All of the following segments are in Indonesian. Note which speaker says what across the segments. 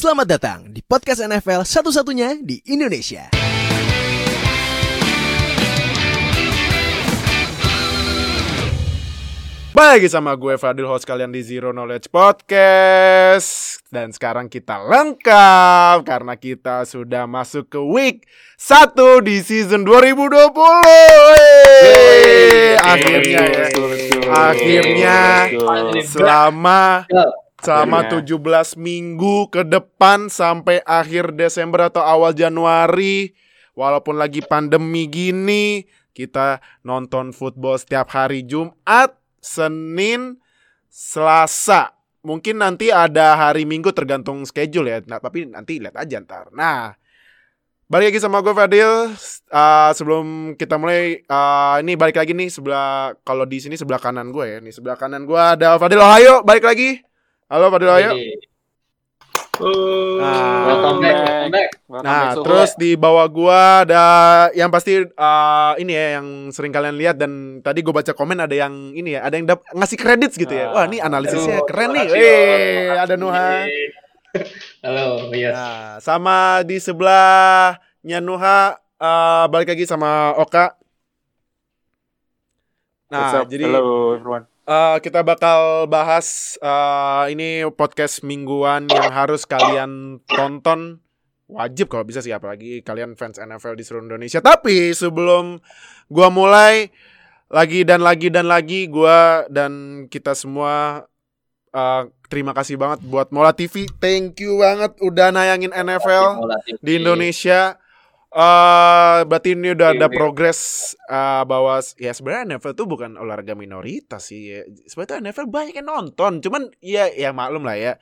Speaker 1: Selamat datang di podcast NFL satu-satunya di Indonesia.
Speaker 2: Balik lagi sama gue Fadil host kalian di Zero Knowledge Podcast. Dan sekarang kita lengkap Karena kita sudah masuk ke week 1 di season 2020 Yeay. Akhirnya ya. Akhirnya selama selama 17 minggu ke depan sampai akhir Desember atau awal Januari walaupun lagi pandemi gini kita nonton football setiap hari Jumat, Senin, Selasa. Mungkin nanti ada hari Minggu tergantung schedule ya. Nah, tapi nanti lihat aja ntar. Nah, balik lagi sama gue Fadil. Uh, sebelum kita mulai, uh, ini balik lagi nih sebelah kalau di sini sebelah kanan gue ya. Nih sebelah kanan gue ada Fadil Ohio. Balik lagi. Halo Fadil Ohio. Nah,
Speaker 3: Welcome back, welcome back.
Speaker 2: Nah, terus di bawah gua ada yang pasti uh, ini ya yang sering kalian lihat dan tadi gue baca komen ada yang ini ya, ada yang dap- ngasih kredit gitu ya. Wah, ini analisisnya
Speaker 3: Aduh,
Speaker 2: keren nih. Eh, ada Nuha.
Speaker 3: Halo, yes.
Speaker 2: Nah, sama di sebelahnya Nuha uh, balik lagi sama Oka. Nah, jadi
Speaker 4: Halo everyone.
Speaker 2: Uh, kita bakal bahas uh, ini podcast mingguan yang harus kalian tonton wajib kalau bisa sih apalagi kalian fans NFL di seluruh Indonesia. Tapi sebelum gua mulai lagi dan lagi dan lagi gua dan kita semua uh, terima kasih banget buat Mola TV. Thank you banget udah nayangin NFL di Indonesia. Eh berarti ini udah ada progres eh, bahwa ya sebenarnya NFL tuh bukan olahraga minoritas sih. Ya. Sebenarnya NFL banyak yang nonton, cuman ya ya maklum lah ya.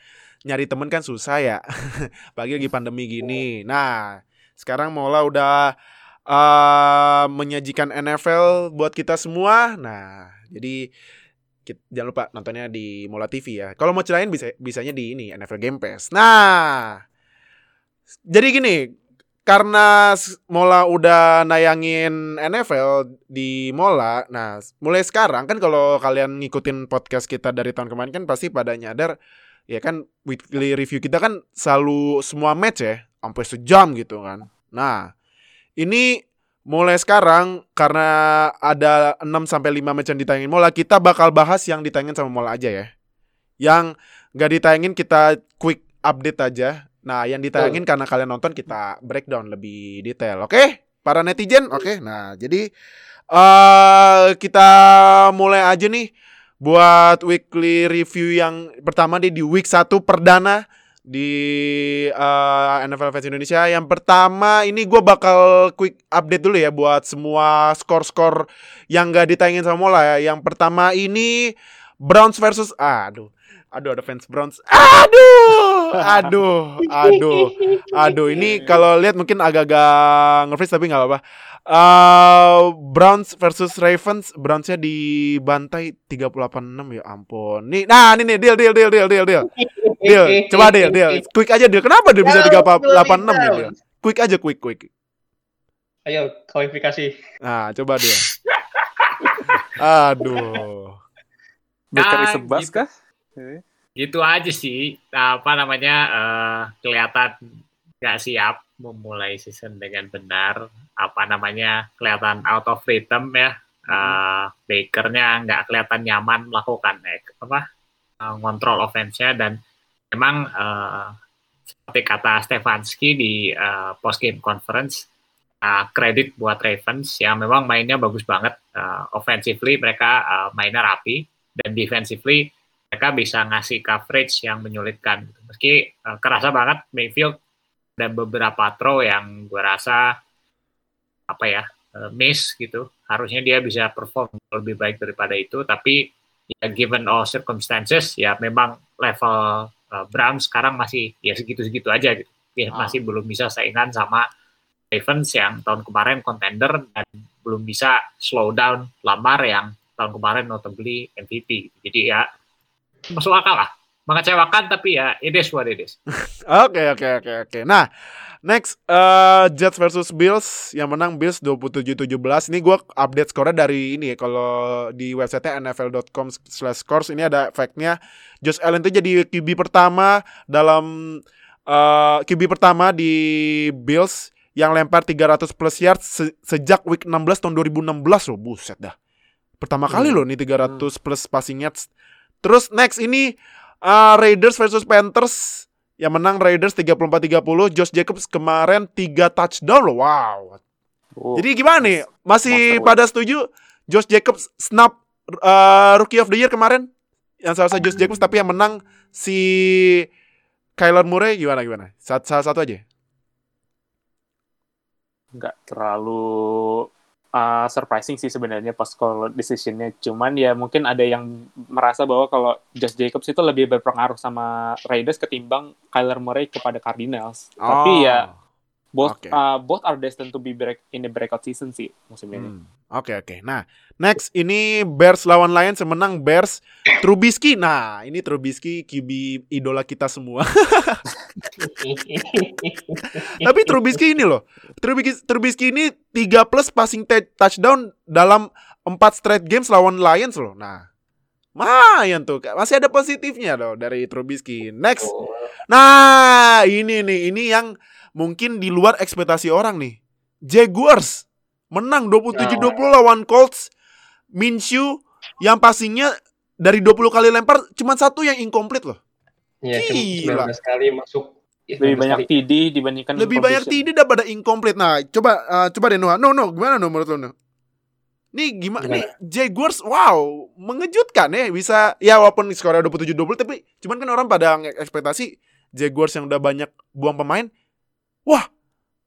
Speaker 2: Nyari temen kan susah ya. Apalagi lagi pandemi gini. Nah, sekarang Mola udah eh menyajikan NFL buat kita semua. Nah, jadi kit- jangan lupa nontonnya di Mola TV ya. Kalau mau celain bisa bisanya di ini NFL Game Pass. Nah, jadi gini, karena Mola udah nayangin NFL di Mola, nah mulai sekarang kan kalau kalian ngikutin podcast kita dari tahun kemarin kan pasti pada nyadar ya kan weekly review kita kan selalu semua match ya, sampai sejam gitu kan. Nah, ini mulai sekarang karena ada 6 sampai 5 match yang ditayangin Mola, kita bakal bahas yang ditayangin sama Mola aja ya. Yang nggak ditayangin kita quick update aja. Nah, yang ditayangin karena kalian nonton kita breakdown lebih detail. Oke? Para netizen, oke. Nah, jadi eh kita mulai aja nih buat weekly review yang pertama nih di week 1 perdana di eh, NFL Fans Indonesia. Yang pertama ini gue bakal quick update dulu ya buat semua skor-skor yang gak ditayangin sama Mola ya. Yang pertama ini Browns versus aduh. Aduh ada fans Browns. Aduh. Aduh. Aduh. Aduh ini kalau lihat mungkin agak-agak nge tapi nggak apa-apa. Eh, Browns versus Ravens, Brownsnya dibantai 38-6 ya ampun. Nih, nah ini nih deal deal deal deal deal deal. Deal, coba deal deal. Quick aja deal. Kenapa dia bisa 38-6 nih deal? Quick aja quick quick.
Speaker 3: Ayo, kualifikasi.
Speaker 2: Nah, coba dia. Aduh.
Speaker 4: Bus
Speaker 5: gitu.
Speaker 4: kah?
Speaker 5: Gitu aja sih. Apa namanya eh, kelihatan nggak siap memulai season dengan benar. Apa namanya kelihatan out of rhythm ya. Eh, Bakernya nggak kelihatan nyaman melakukan eh, apa ngontrol offense-nya. Dan memang eh, seperti kata Stefanski di eh, post game conference kredit buat Ravens yang memang mainnya bagus banget. Eh, offensively mereka eh, mainnya rapi dan defensively mereka bisa ngasih coverage yang menyulitkan. Meski eh, kerasa banget Mayfield dan beberapa throw yang gue rasa apa ya eh, miss gitu. Harusnya dia bisa perform lebih baik daripada itu. Tapi ya given all circumstances ya memang level eh, Browns sekarang masih ya segitu-segitu aja gitu. Ya,
Speaker 2: Ah.
Speaker 5: masih belum bisa saingan sama Ravens yang tahun kemarin contender dan belum bisa slow down Lamar yang tahun kemarin notably MVP. Jadi ya masuk akal lah. Mengecewakan tapi ya it is what it is.
Speaker 2: Oke oke oke oke. Nah, next eh, Jets versus Bills yang menang Bills 27-17. Ini gua update skornya dari ini ya. Kalau di website nfl.com/scores ini ada fact-nya Josh Allen itu jadi QB pertama dalam eh, QB pertama di Bills yang lempar 300 plus yards se- sejak week 16 tahun 2016 loh. Buset dah. Pertama kali loh nih 300 plus passing yards. Terus next ini eh, Raiders versus Panthers yang menang Raiders 34-30. Josh Jacobs kemarin 3 touchdown loh. Wow.
Speaker 4: Oh,
Speaker 2: Jadi gimana nih? Masih pada setuju Josh Jacobs snap uh, Rookie of the Year kemarin? Yang salah satu Josh Jacobs tapi yang menang si Kyler Murray gimana gimana? Sa- Salah satu aja.
Speaker 4: nggak terlalu uh, surprising sih sebenarnya pas call decisionnya. Cuman ya mungkin ada yang merasa bahwa kalau Josh Jacobs itu lebih berpengaruh sama Raiders ketimbang Kyler Murray kepada Cardinals. Tapi ya both
Speaker 2: Oke.
Speaker 4: uh, both are destined to be break in the breakout season sih musim ini.
Speaker 2: Hmm, Oke oke. Nah, next ini Bears lawan Lions menang Bears Trubisky. Nah, ini Trubisky QB idola kita semua. Tapi Trubisky ini loh. Trubisky, Trubisky ini 3 plus passing touchdown dalam 4 straight games lawan Lions loh. Nah, lumayan tuh. Masih ada positifnya loh dari Trubisky. Next. Nah, ini nih, ini yang mungkin di luar ekspektasi orang nih. Jaguars menang 27-20 lawan Colts. Minshew yang passingnya dari 20 kali lempar cuma satu yang incomplete loh.
Speaker 3: Iya,
Speaker 2: Gila.
Speaker 3: 19 kali masuk. Iya,
Speaker 4: Lebih
Speaker 3: 19
Speaker 4: banyak. TD dibandingkan
Speaker 2: Lebih banyak. TD daripada incomplete. Nah, coba eh, coba deh Noah. No, no, gimana no menurut lo? No? Nih gimana?
Speaker 3: Gimana?
Speaker 2: Nih Jaguars wow, mengejutkan ya bisa ya walaupun skornya 27-20 tapi cuman kan orang pada ekspektasi Jaguars yang udah banyak buang pemain. Wah,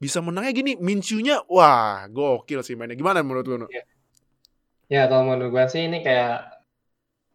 Speaker 2: bisa menangnya gini. Minshew-nya wah, gokil sih mainnya. Gimana menurut lo? No?
Speaker 3: Ya, kalau menurut gua sih ini kayak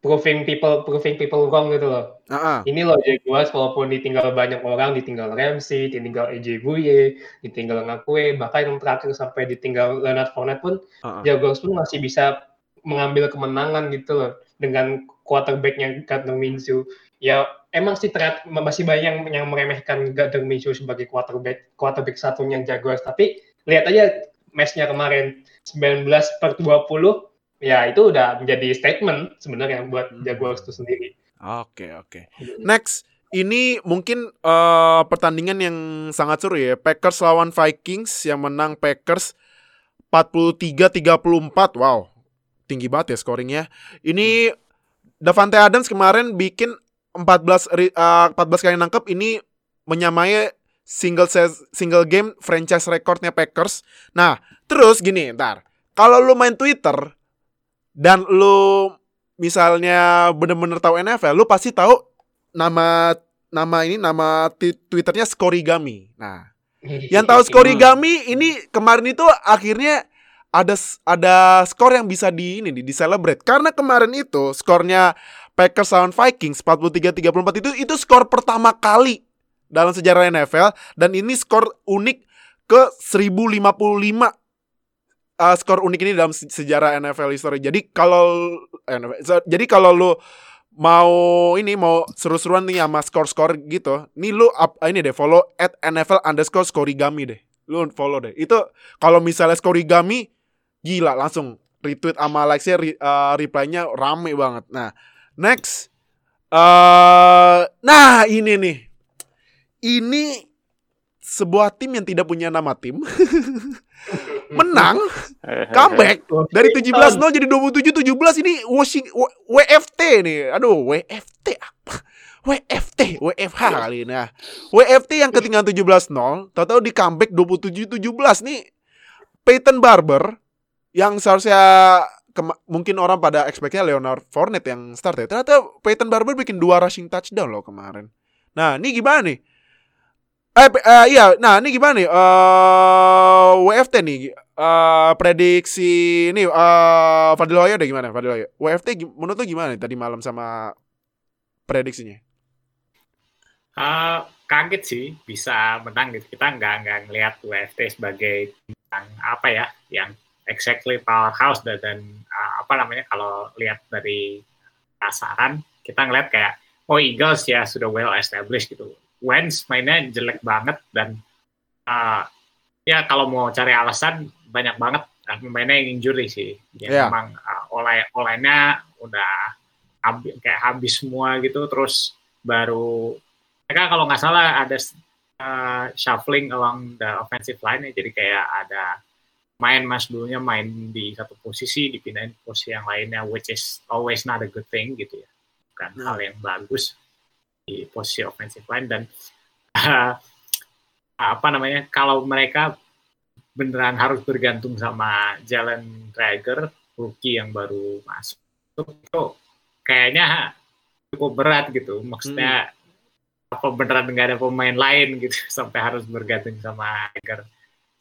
Speaker 3: proving people proving people wrong gitu loh.
Speaker 2: Ah.
Speaker 3: Ini loh Jaguars walaupun ditinggal banyak orang, ditinggal Ramsey, ditinggal AJ Bouye, ditinggal Ngakwe, bahkan yang terakhir sampai ditinggal Leonard Fournette pun
Speaker 2: ah.
Speaker 3: Jaguars pun masih bisa mengambil kemenangan gitu loh dengan quarterbacknya Gardner Minshew. Ya emang sih ternyata masih banyak yang, yang meremehkan Gardner Minshew sebagai quarterback quarterback satunya Jaguars. Tapi lihat aja matchnya kemarin 19 per 20 ya itu udah menjadi statement sebenarnya buat
Speaker 2: Hmm.
Speaker 3: Jaguars itu sendiri.
Speaker 2: Oke, oke. Next, ini mungkin eh, pertandingan yang sangat seru ya. Packers lawan Vikings yang menang Packers 43-34. Wow. Tinggi banget ya scoringnya. Ini Davante Adams kemarin bikin 14 ri- eh, 14 kali nangkep ini menyamai single ses- single game franchise recordnya Packers. Nah, terus gini, ntar. Kalau lu main Twitter dan lu misalnya bener-bener tahu NFL, lu pasti tahu nama nama ini nama Twitternya Scorigami. Nah, yang tahu Scorigami ini kemarin itu akhirnya ada ada skor yang bisa di ini di, di celebrate. Karena kemarin itu skornya Packers lawan Vikings 43-34 itu itu skor pertama kali dalam sejarah NFL dan ini skor unik ke 1055 uh, skor unik ini dalam se- sejarah NFL history. Jadi kalau eh, jadi kalau lu mau ini mau seru-seruan nih sama skor-skor gitu, nih lu up, ini deh follow at NFL underscore skorigami deh. Lu follow deh. Itu kalau misalnya skorigami gila langsung retweet sama likes-nya re- uh, reply-nya rame banget. Nah, next eh nah ini nih. Ini sebuah tim yang tidak punya nama tim menang comeback dari 17-0 jadi 27-17 ini Washing, WFT nih. Aduh, WFT apa? WFT, WFH kali ini. Nah, WFT yang ketinggalan 17-0, tahu-tahu di comeback 27-17 nih. Peyton Barber yang seharusnya mungkin orang pada expect-nya Leonard Fournette yang start ya. Ternyata Peyton Barber bikin dua rushing touchdown loh kemarin. Nah, ini gimana nih? Eh, eh, iya, nah ini gimana nih? Eh, WFT nih, eh, prediksi nih, eh, Fadil Hoyo deh gimana? Fadil Hoyo. WFT menurut lu gimana nih tadi malam sama prediksinya?
Speaker 5: Eh, kaget sih bisa menang gitu. Kita nggak nggak ngelihat WFT sebagai yang apa ya, yang exactly powerhouse dan, dan uh, apa namanya kalau lihat dari kasaran kita ngeliat kayak oh Eagles ya sudah well established gitu. Wentz mainnya jelek banget dan uh, ya kalau mau cari alasan banyak banget pemainnya yang injury sih. Ya,
Speaker 2: Iya.
Speaker 5: memang uh, oleh olehnya udah habis, kayak habis semua gitu terus baru mereka kalau nggak salah ada uh, shuffling along the offensive line ya. Jadi kayak ada main mas dulunya main di satu posisi dipindahin ke posisi yang lainnya which is always not a good thing gitu ya. Bukan
Speaker 2: Hmm.
Speaker 5: hal yang bagus di posisi offensive line dan uh, apa namanya kalau mereka beneran harus bergantung sama Jalen Traeger rookie yang baru masuk itu kayaknya cukup berat gitu. Maksudnya apa beneran nggak ada pemain lain gitu sampai harus bergantung sama Traeger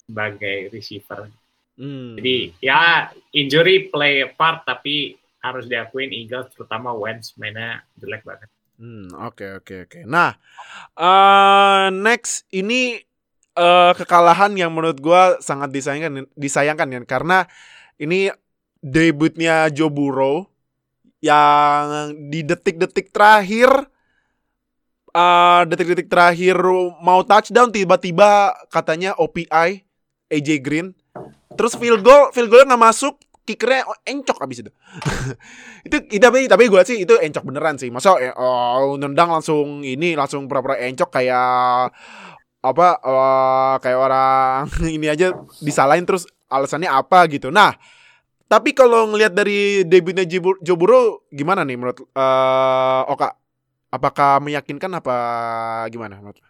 Speaker 5: sebagai receiver.
Speaker 2: Hmm.
Speaker 5: jadi ya injury play a part tapi harus diakuin Eagles terutama Wentz mainnya jelek banget
Speaker 2: Hmm, oke oke oke. Nah, eh next ini eh kekalahan yang menurut gua sangat disayangkan disayangkan ya karena ini debutnya Joe Burrow yang di detik-detik terakhir eh detik-detik terakhir mau touchdown tiba-tiba katanya OPI AJ Green terus field goal field goalnya nggak masuk kickernya encok abis itu. Itu tapi tapi gue sih itu encok beneran sih. Masa eh, oh, nendang langsung ini langsung pura-pura encok kayak apa eh, kayak orang ini aja disalahin terus alasannya apa gitu. Nah tapi kalau ngelihat dari debutnya Burrow gimana nih menurut eh Oka? Apakah meyakinkan apa gimana menurut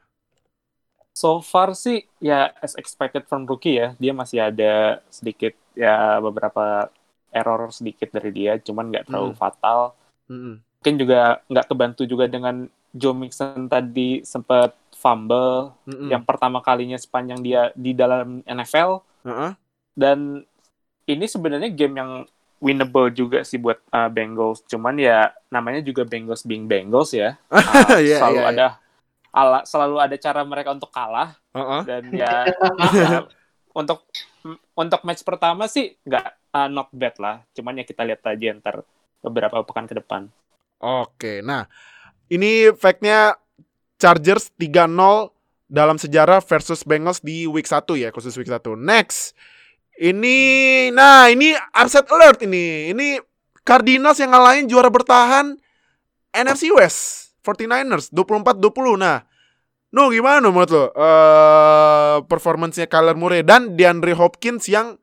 Speaker 4: So far sih ya as expected from rookie ya, dia masih ada sedikit ya beberapa error sedikit dari dia, cuman nggak terlalu
Speaker 2: Hmm.
Speaker 4: fatal.
Speaker 2: Mm-mm.
Speaker 4: Mungkin juga nggak kebantu juga dengan Joe Mixon tadi sempat fumble
Speaker 2: Mm-mm.
Speaker 4: yang pertama kalinya sepanjang dia di dalam NFL
Speaker 2: Heeh.
Speaker 4: dan ini sebenarnya game yang winnable juga sih buat uh, Bengals, cuman ya namanya juga Bengals being Bengals ya, Uh,
Speaker 2: Iya,
Speaker 4: selalu
Speaker 2: iya, iya.
Speaker 4: ada ala selalu ada cara mereka untuk kalah
Speaker 2: Heeh.
Speaker 4: dan ya, ya, untuk untuk match pertama sih nggak uh, not bad lah cuman ya kita lihat aja ntar beberapa pekan ke depan
Speaker 2: Oke, nah ini fact-nya Chargers 3-0 dalam sejarah versus Bengals di week 1 ya, khusus week 1. Next. Ini nah, ini upset alert ini. Ini Cardinals yang ngalahin juara bertahan NFC West 49ers 24-20. Nah, No, gimana no, menurut lo? Eh performance-nya Kyler Murray dan DeAndre Hopkins yang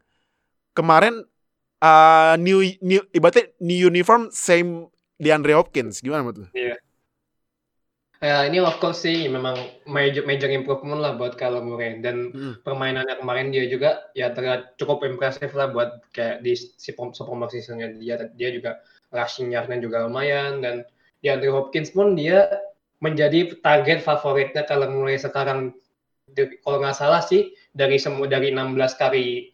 Speaker 2: kemarin eh new, new ibaratnya new uniform same DeAndre Hopkins. Gimana menurut lo?
Speaker 3: Ya, ini of course sih memang major, major improvement lah buat Kyler Murray dan
Speaker 2: Hmm.
Speaker 3: permainannya kemarin dia juga ya terlihat cukup impresif lah buat kayak di si sophomore seasonnya dia dia juga rushing yardnya juga lumayan dan DeAndre Hopkins pun dia menjadi target favoritnya Kyler Murray sekarang. Di- kalau nggak salah sih dari semua dari 16 kali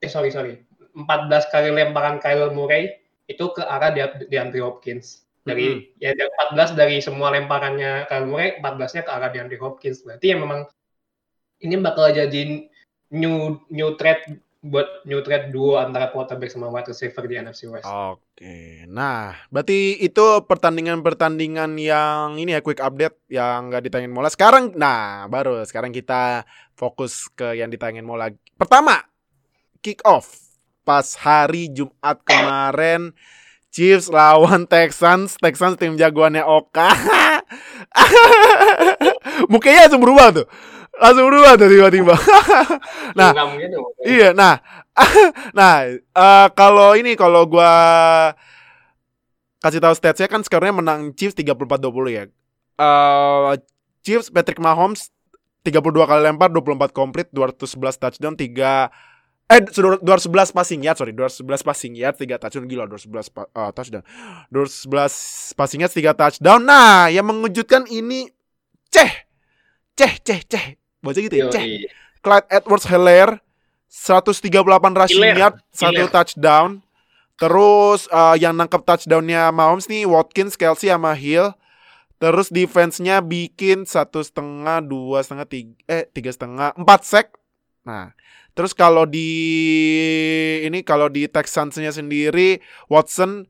Speaker 3: eh sorry sorry 14 kali lemparan Kyler Murray itu ke arah Dea- DeAndre Hopkins. Dari ya dari 14 dari semua lemparannya Kyler Murray 14-nya ke arah DeAndre Hopkins. Berarti ya memang ini bakal jadi new new threat buat new threat duo antara quarterback sama wide receiver di NFC West.
Speaker 2: Oke, nah berarti itu pertandingan-pertandingan yang ini ya quick update yang nggak ditayangin mola. Sekarang, nah baru sekarang kita fokus ke yang ditayangin mola. Pertama, kick off pas hari Jumat kemarin Chiefs lawan Texans, Texans tim jagoannya Oka. Mukanya langsung berubah tuh. Langsung berubah tuh tiba-tiba. nah,
Speaker 3: mungkin dong.
Speaker 2: Iya, nah, nah, eh, kalau ini kalau gua kasih tahu statsnya kan skornya menang Chiefs 34-20 ya. Eh Chiefs Patrick Mahomes 32 kali lempar, 24 komplit, 211 touchdown, 3 eh sudah 211 passing yard, sorry, 211 passing yard, 3 touchdown gila, 211 pa- eh, touchdown. 211 passing yard, 3 touchdown. Nah, yang mengejutkan ini Ceh. Ceh, ceh, ceh. Baca gitu ya, Ceh.
Speaker 3: Yoi.
Speaker 2: Clyde Edwards Hilaire 138 rushing yard, satu touchdown. Terus uh, yang nangkep touchdownnya Mahomes nih Watkins, Kelsey sama Hill. Terus defense-nya bikin satu setengah, dua setengah, tiga, eh tiga setengah, empat sack. Nah, terus kalau di ini kalau di Texans-nya sendiri Watson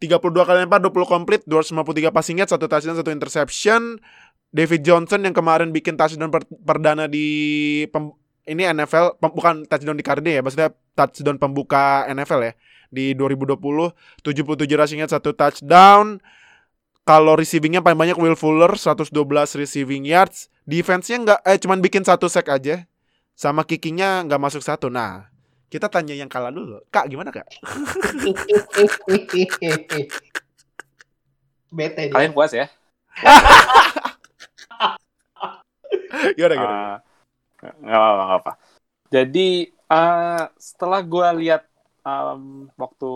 Speaker 2: 32 kali lempar, 20 komplit, 253 passing yard, satu touchdown, satu interception. David Johnson yang kemarin bikin touchdown per- perdana di pem- ini NFL pem- bukan touchdown di Cardi ya, maksudnya touchdown pembuka NFL ya di 2020 77 rushing yard satu touchdown. kalau receivingnya paling banyak Will Fuller 112 receiving yards, defense-nya nggak eh cuman bikin satu sack aja. Sama kickingnya nggak masuk satu. Nah, kita tanya yang kalah dulu. Kak, gimana Kak?
Speaker 3: Bete dia.
Speaker 4: Kalian puas ya?
Speaker 2: Gimana gimana?
Speaker 4: Ah, nggak apa-apa, nggak apa. Jadi eh, setelah gue lihat em, waktu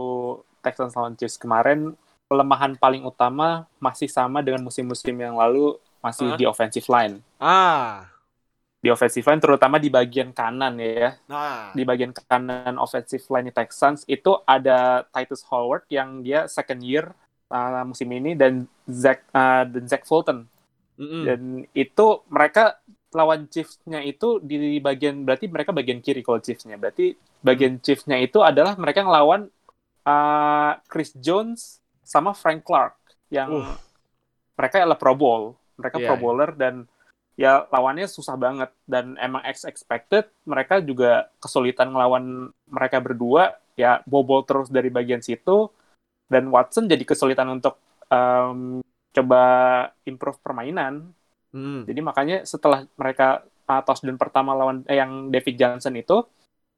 Speaker 4: Texans lawan Chiefs kemarin, kelemahan paling utama masih sama dengan musim-musim yang lalu, masih
Speaker 2: Hah?
Speaker 4: di offensive line.
Speaker 2: Ah.
Speaker 4: Di offensive line, terutama di bagian kanan ya.
Speaker 2: Nah.
Speaker 4: Di bagian kanan offensive line Texans itu ada Titus Howard yang dia second year uh, musim ini dan Zach uh, dan Zach Fulton
Speaker 2: Mm-mm.
Speaker 4: dan itu mereka lawan Chiefs-nya itu di bagian berarti mereka bagian kiri kalau Chiefs-nya berarti bagian Chiefs-nya itu adalah mereka ngelawan uh, Chris Jones sama Frank Clark yang
Speaker 2: Uh.
Speaker 4: mereka adalah Pro Bowl mereka
Speaker 2: Iya,
Speaker 4: Pro
Speaker 2: iya.
Speaker 4: Bowler dan ya lawannya susah banget dan emang ex expected mereka juga kesulitan ngelawan mereka berdua ya bobol terus dari bagian situ dan Watson jadi kesulitan untuk em, coba improve permainan
Speaker 2: Mm.
Speaker 4: jadi makanya setelah mereka uh, touchdown pertama lawan eh, yang David Johnson itu,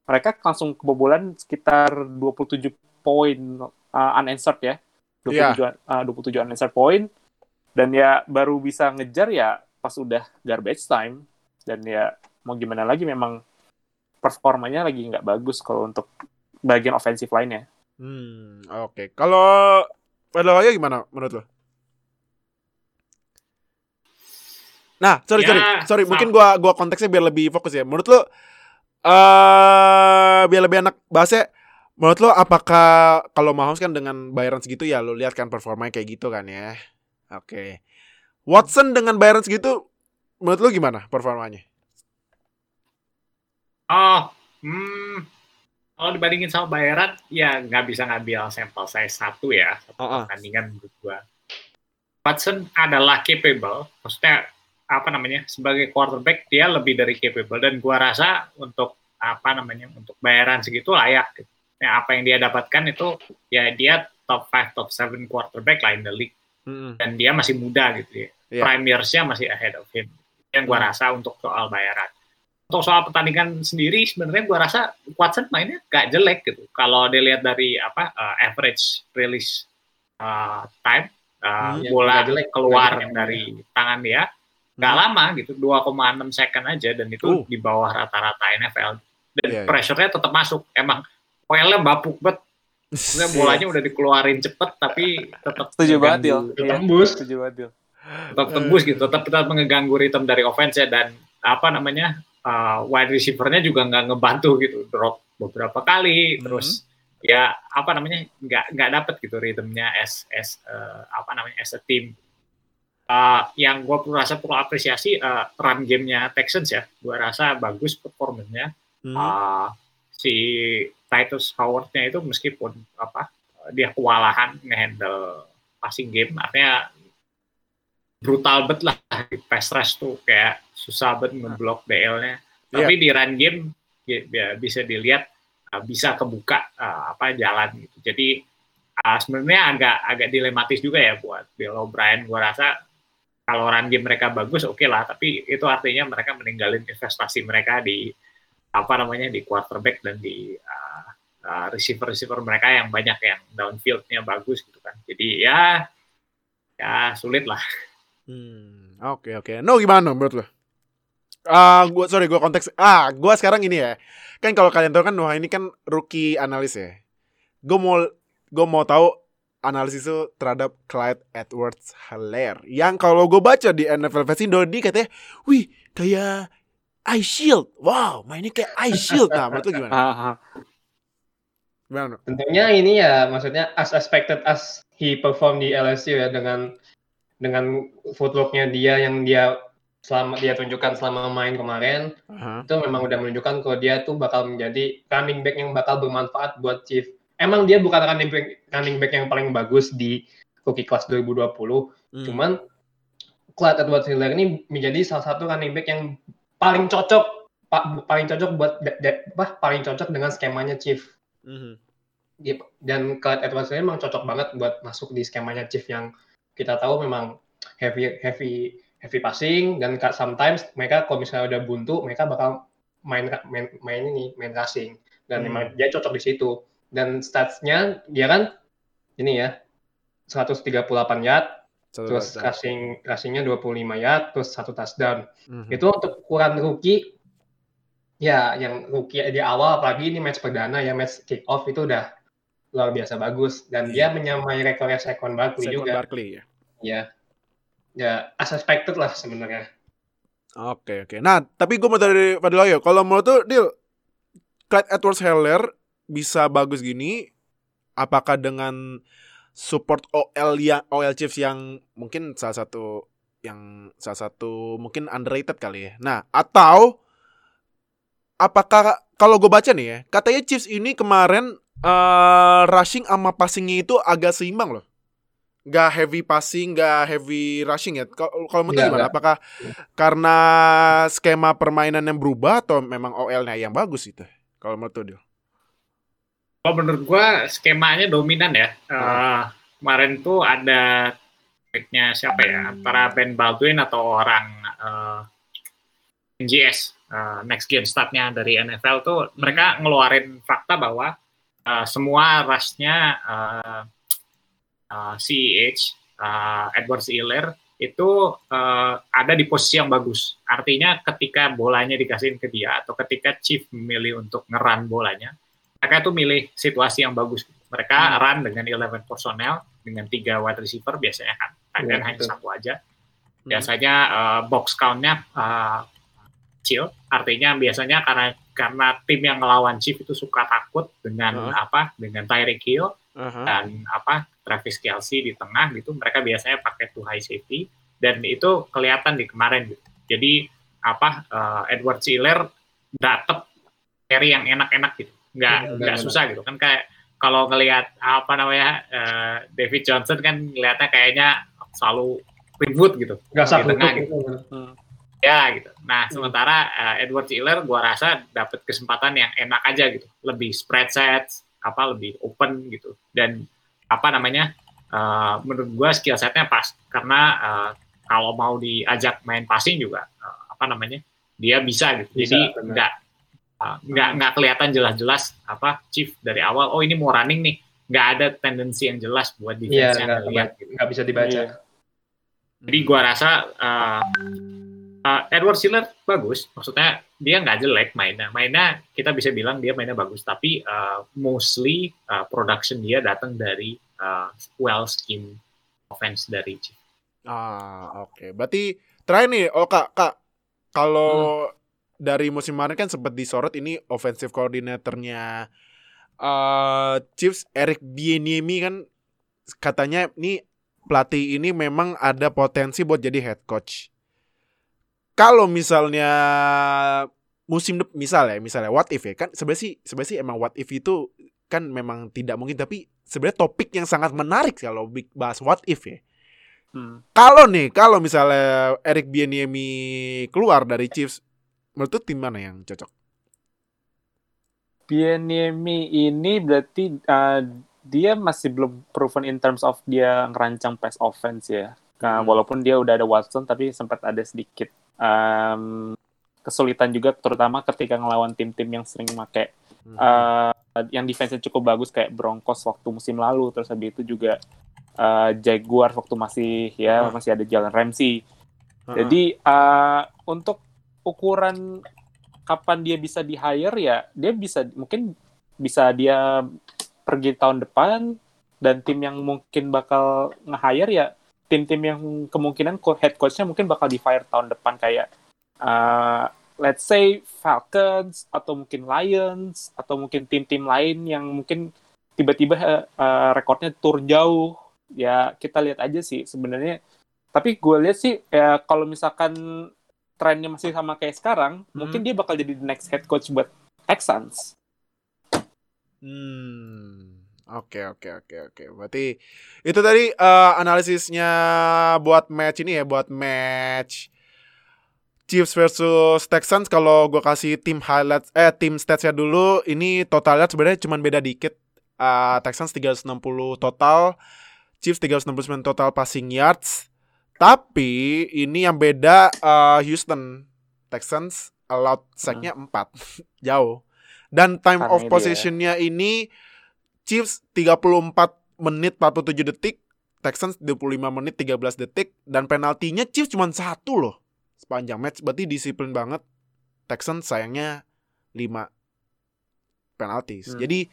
Speaker 4: mereka langsung kebobolan sekitar 27 poin uh, unanswered ya. 27, uh, 27 unanswered poin. Dan ya baru bisa ngejar ya pas udah garbage time. Dan ya mau gimana lagi memang performanya lagi nggak bagus kalau untuk bagian offensive line-nya.
Speaker 2: Hmm, oke. Kalau Pedalaya gimana menurut lo? Nah, sorry
Speaker 5: Ya,
Speaker 2: sorry, sorry.
Speaker 5: sama.
Speaker 2: Mungkin gua gua konteksnya biar lebih fokus ya. Menurut lo, eh biar lebih enak bahasnya. Menurut lo, apakah kalau Mahomes kan dengan bayaran segitu ya lo lihat kan performanya kayak gitu kan ya? Oke. Watson dengan bayaran segitu, menurut lo gimana performanya?
Speaker 5: Oh, hmm, kalau dibandingin sama bayaran, ya nggak bisa ngambil sampel saya satu ya, satu
Speaker 2: oh.
Speaker 5: pertandingan menurut gua. Watson adalah capable, maksudnya apa namanya sebagai quarterback dia lebih dari capable dan gua rasa untuk apa namanya untuk bayaran segitu layak. Gitu. Ya, apa yang dia dapatkan itu ya dia top 5 top 7 quarterback lah in the league
Speaker 2: Mm-mm.
Speaker 5: dan dia masih muda gitu ya.
Speaker 2: Iya.
Speaker 5: Prime years-nya masih ahead of him. Yang gua
Speaker 2: Hmm.
Speaker 5: rasa untuk soal bayaran. Untuk soal pertandingan sendiri sebenarnya gua rasa Watson mainnya gak jelek gitu. Kalau dilihat dari apa uh, average release uh, time uh,
Speaker 2: Hmm.
Speaker 5: Bola
Speaker 3: jelek,
Speaker 5: keluar
Speaker 3: jelek.
Speaker 5: dari tangan dia nggak
Speaker 2: Hmm.
Speaker 5: lama gitu 2,6 second aja dan itu
Speaker 2: Uh.
Speaker 5: di bawah rata-rata NFL dan
Speaker 2: Iya, iya.
Speaker 5: pressure-nya tetap masuk emang Well bapuk banget Maksudnya bolanya udah dikeluarin cepet tapi tetap
Speaker 4: Setuju banget, Iya,
Speaker 3: Tembus.
Speaker 4: setuju banget, Dil.
Speaker 5: tetap tembus gitu tetap tetap mengganggu ritme dari offense ya dan apa namanya uh, wide receiver-nya juga nggak ngebantu gitu drop beberapa kali
Speaker 2: Mhm.
Speaker 5: terus ya apa namanya nggak nggak dapet gitu ritmenya as as uh, apa namanya as a team Uh, yang gue rasa perlu apresiasi uh, run game-nya Texans ya. Gue rasa bagus performanya
Speaker 2: Hmm.
Speaker 5: Uh, si Titus Howard-nya itu meskipun apa dia kewalahan ngehandle passing game artinya brutal bet lah. Di pass rush tuh kayak susah bet ngeblok DL-nya tapi di run game ya, ya bisa dilihat uh, bisa kebuka uh, apa jalan gitu. Jadi uh, sebenarnya agak agak dilematis juga ya buat Bill O'Brien. Gua rasa kalau run game mereka bagus oke lah tapi itu artinya mereka meninggalin investasi mereka di apa namanya di quarterback dan di uh, uh, receiver-receiver mereka yang banyak yang downfield-nya bagus gitu kan. Jadi ya ya sulit lah.
Speaker 2: Hmm, oke oke. No gimana menurut lo? Ah, gua sorry gua konteks. Ah, gua sekarang ini ya. Kan kalau kalian tahu kan Noah ini kan rookie analis ya. Gue mau gue mau tahu analisis itu terhadap Clyde Edwards Helaire yang kalau gue baca di NFL Vesindo dia katanya, wih kayak Eye Shield. Wow, mainnya kayak Eye Shield. Nah, menurut gimana? Gimana?
Speaker 3: Tentunya ini ya maksudnya as expected as he perform di LSU ya dengan dengan footworknya dia yang dia selama dia tunjukkan selama main kemarin
Speaker 2: Aha.
Speaker 3: itu memang udah menunjukkan kalau dia tuh bakal menjadi running back yang bakal bermanfaat buat Chief. Emang dia bukan running back running back yang paling bagus di rookie class 2020,
Speaker 2: Hmm.
Speaker 3: cuman Clyde Edwards Helaire ini menjadi salah satu running back yang paling cocok pa- paling cocok buat da- da- apa paling cocok dengan skemanya Chief.
Speaker 2: Mhm.
Speaker 3: Dia- dan Clyde Edwards Helaire memang cocok banget buat masuk di skemanya Chief yang kita tahu memang heavy heavy heavy passing dan sometimes mereka kalau misalnya udah buntu mereka bakal main main, main ini main rushing dan
Speaker 2: Hmm.
Speaker 3: memang dia cocok di situ dan statsnya dia kan ini ya 138 yard
Speaker 2: Satu
Speaker 3: terus
Speaker 2: touchdown.
Speaker 3: rushing rushingnya 25 yard terus satu touchdown
Speaker 2: Mhm.
Speaker 3: itu untuk ukuran rookie ya yang rookie di awal apalagi ini match perdana ya match kick off itu udah luar biasa bagus dan dia menyamai rekornya Saquon Barkley
Speaker 2: Saquon
Speaker 3: juga
Speaker 2: Barkley ya.
Speaker 3: ya ya as expected lah sebenarnya
Speaker 2: Oke oke. Nah tapi gue mau dari lagi. Kalau menurut tuh deal Clyde Edwards Heller bisa bagus gini, apakah dengan support OL yang OL Chiefs yang mungkin salah satu yang salah satu mungkin underrated kali ya. Nah atau apakah kalau gue baca nih ya, katanya Chiefs ini kemarin eh, rushing sama passingnya itu agak seimbang loh. Gak heavy passing, gak heavy rushing ya. Kalau kalau menurut
Speaker 3: Nggak,
Speaker 2: gimana?
Speaker 3: nggak.
Speaker 2: Apakah karena skema permainan yang berubah atau memang OL-nya yang bagus itu? Kalau menurut lu,
Speaker 5: Kalau menurut gua skemanya dominan ya. Eh, kemarin tuh ada backnya siapa ya? Antara Ben Baldwin atau orang eh, NGS eh, Next Gen Statnya dari NFL tuh mereka ngeluarin fakta bahwa eh, semua rushnya eh, eh, CEH eh, Edward Hiller itu eh, ada di posisi yang bagus. Artinya ketika bolanya dikasihin ke dia atau ketika Chief memilih untuk ngeran bolanya, mereka tuh milih situasi yang bagus. Mereka
Speaker 3: Hmm.
Speaker 5: run dengan 11 personel dengan tiga wide receiver biasanya kan, tight
Speaker 3: Iya,
Speaker 5: end hanya satu aja. Biasanya eh, box count-nya eh, kecil, artinya biasanya karena karena tim yang ngelawan Chief itu suka takut dengan
Speaker 2: Heeh.
Speaker 5: apa? Dengan Tyreek Hill
Speaker 2: Aha.
Speaker 5: dan apa Travis Kelsey di tengah gitu mereka biasanya pakai two high safety dan itu kelihatan di kemarin gitu. Jadi apa eh, Edward Schiller dapet carry yang enak-enak gitu. Nggak
Speaker 3: Iya,
Speaker 5: nggak susah gitu kan kayak kalau ngelihat apa namanya eh, David Johnson kan ngelihatnya kayaknya selalu ribut gitu.
Speaker 3: nggak
Speaker 5: Di
Speaker 3: usah
Speaker 5: gitu.
Speaker 3: gitu.
Speaker 5: Ya gitu. Nah, sementara eh, Edward Schiller gua rasa dapat kesempatan yang enak aja gitu. Lebih spread sets, apa lebih open gitu. Dan apa namanya? eh, menurut gua skill setnya pas karena eh, kalau mau diajak main passing juga eh, apa namanya? Dia bisa gitu.
Speaker 3: Bisa,
Speaker 5: Jadi
Speaker 3: benar.
Speaker 5: nggak eh, nggak nggak kelihatan jelas-jelas apa Chief dari awal oh ini mau running nih. nggak ada tendensi yang jelas buat defense yang
Speaker 3: nggak
Speaker 5: gitu.
Speaker 3: bisa dibaca.
Speaker 4: Iya.
Speaker 5: Jadi gua rasa uh, uh, Edward Schiller bagus, maksudnya dia nggak jelek mainnya. Mainnya kita bisa bilang dia mainnya bagus, tapi uh, mostly uh, production dia datang dari uh, well scheme offense dari Chiefs.
Speaker 2: Ah, oke. Berarti terakhir nih, oh Kak, Kak, kalau dari musim kemarin kan sempat disorot ini offensive coordinatornya eh Chiefs Eric Bieniemy kan katanya nih pelatih ini memang ada potensi buat jadi head coach. Kalau misalnya musim depan misal ya, misalnya what if ya kan sebenarnya sih sebenarnya sih emang what if itu kan memang tidak mungkin tapi sebenarnya topik yang sangat menarik kalau bahas what if ya.
Speaker 4: Hmm.
Speaker 2: Kalau nih, kalau misalnya Eric Bieniemy keluar dari Chiefs, menurut tim mana yang cocok?
Speaker 4: Bieniemy ini berarti uh, dia masih belum proven in terms of dia ngerancang pass offense ya. Nah,
Speaker 2: Hmm.
Speaker 4: walaupun dia udah ada Watson tapi sempat ada sedikit um, kesulitan juga terutama ketika ngelawan tim-tim yang sering make
Speaker 2: Hmm.
Speaker 4: uh, yang defense cukup bagus kayak Broncos waktu musim lalu terus habis itu juga uh, Jaguars waktu masih ya
Speaker 2: Hmm.
Speaker 4: masih ada Jalen Ramsey.
Speaker 2: Heeh.
Speaker 4: Jadi uh, untuk ukuran kapan dia bisa di hire ya dia bisa mungkin bisa dia pergi tahun depan dan tim yang mungkin bakal nge-hire ya tim-tim yang kemungkinan head coachnya mungkin bakal di fire tahun depan kayak uh, let's say Falcons atau mungkin Lions atau mungkin tim-tim lain yang mungkin tiba-tiba uh, uh, rekornya turun jauh. Ya kita lihat aja sih sebenarnya. Tapi gue lihat sih ya kalau misalkan trennya masih sama kayak sekarang mungkin dia bakal jadi the next head coach buat Texans
Speaker 2: Hmm. Oke oke oke oke. Berarti itu tadi eh, analisisnya buat match ini ya, buat match Chiefs versus Texans. Kalau gue kasih tim highlights eh tim statsnya dulu, ini totalnya sebenarnya cuma beda dikit. Eh, Texans 360 total, Chiefs 369 total passing yards. Tapi ini yang beda eh, Houston Texans allowed sack-nya 4. Jauh. Dan time
Speaker 4: Karena
Speaker 2: of
Speaker 4: ya.
Speaker 2: possession-nya ini Chiefs 34 menit 47 detik, Texans 25 menit 13 detik dan penaltinya Chiefs cuma satu loh sepanjang match. Berarti disiplin banget. Texans sayangnya 5 penaltis.
Speaker 4: Hmm.
Speaker 2: Jadi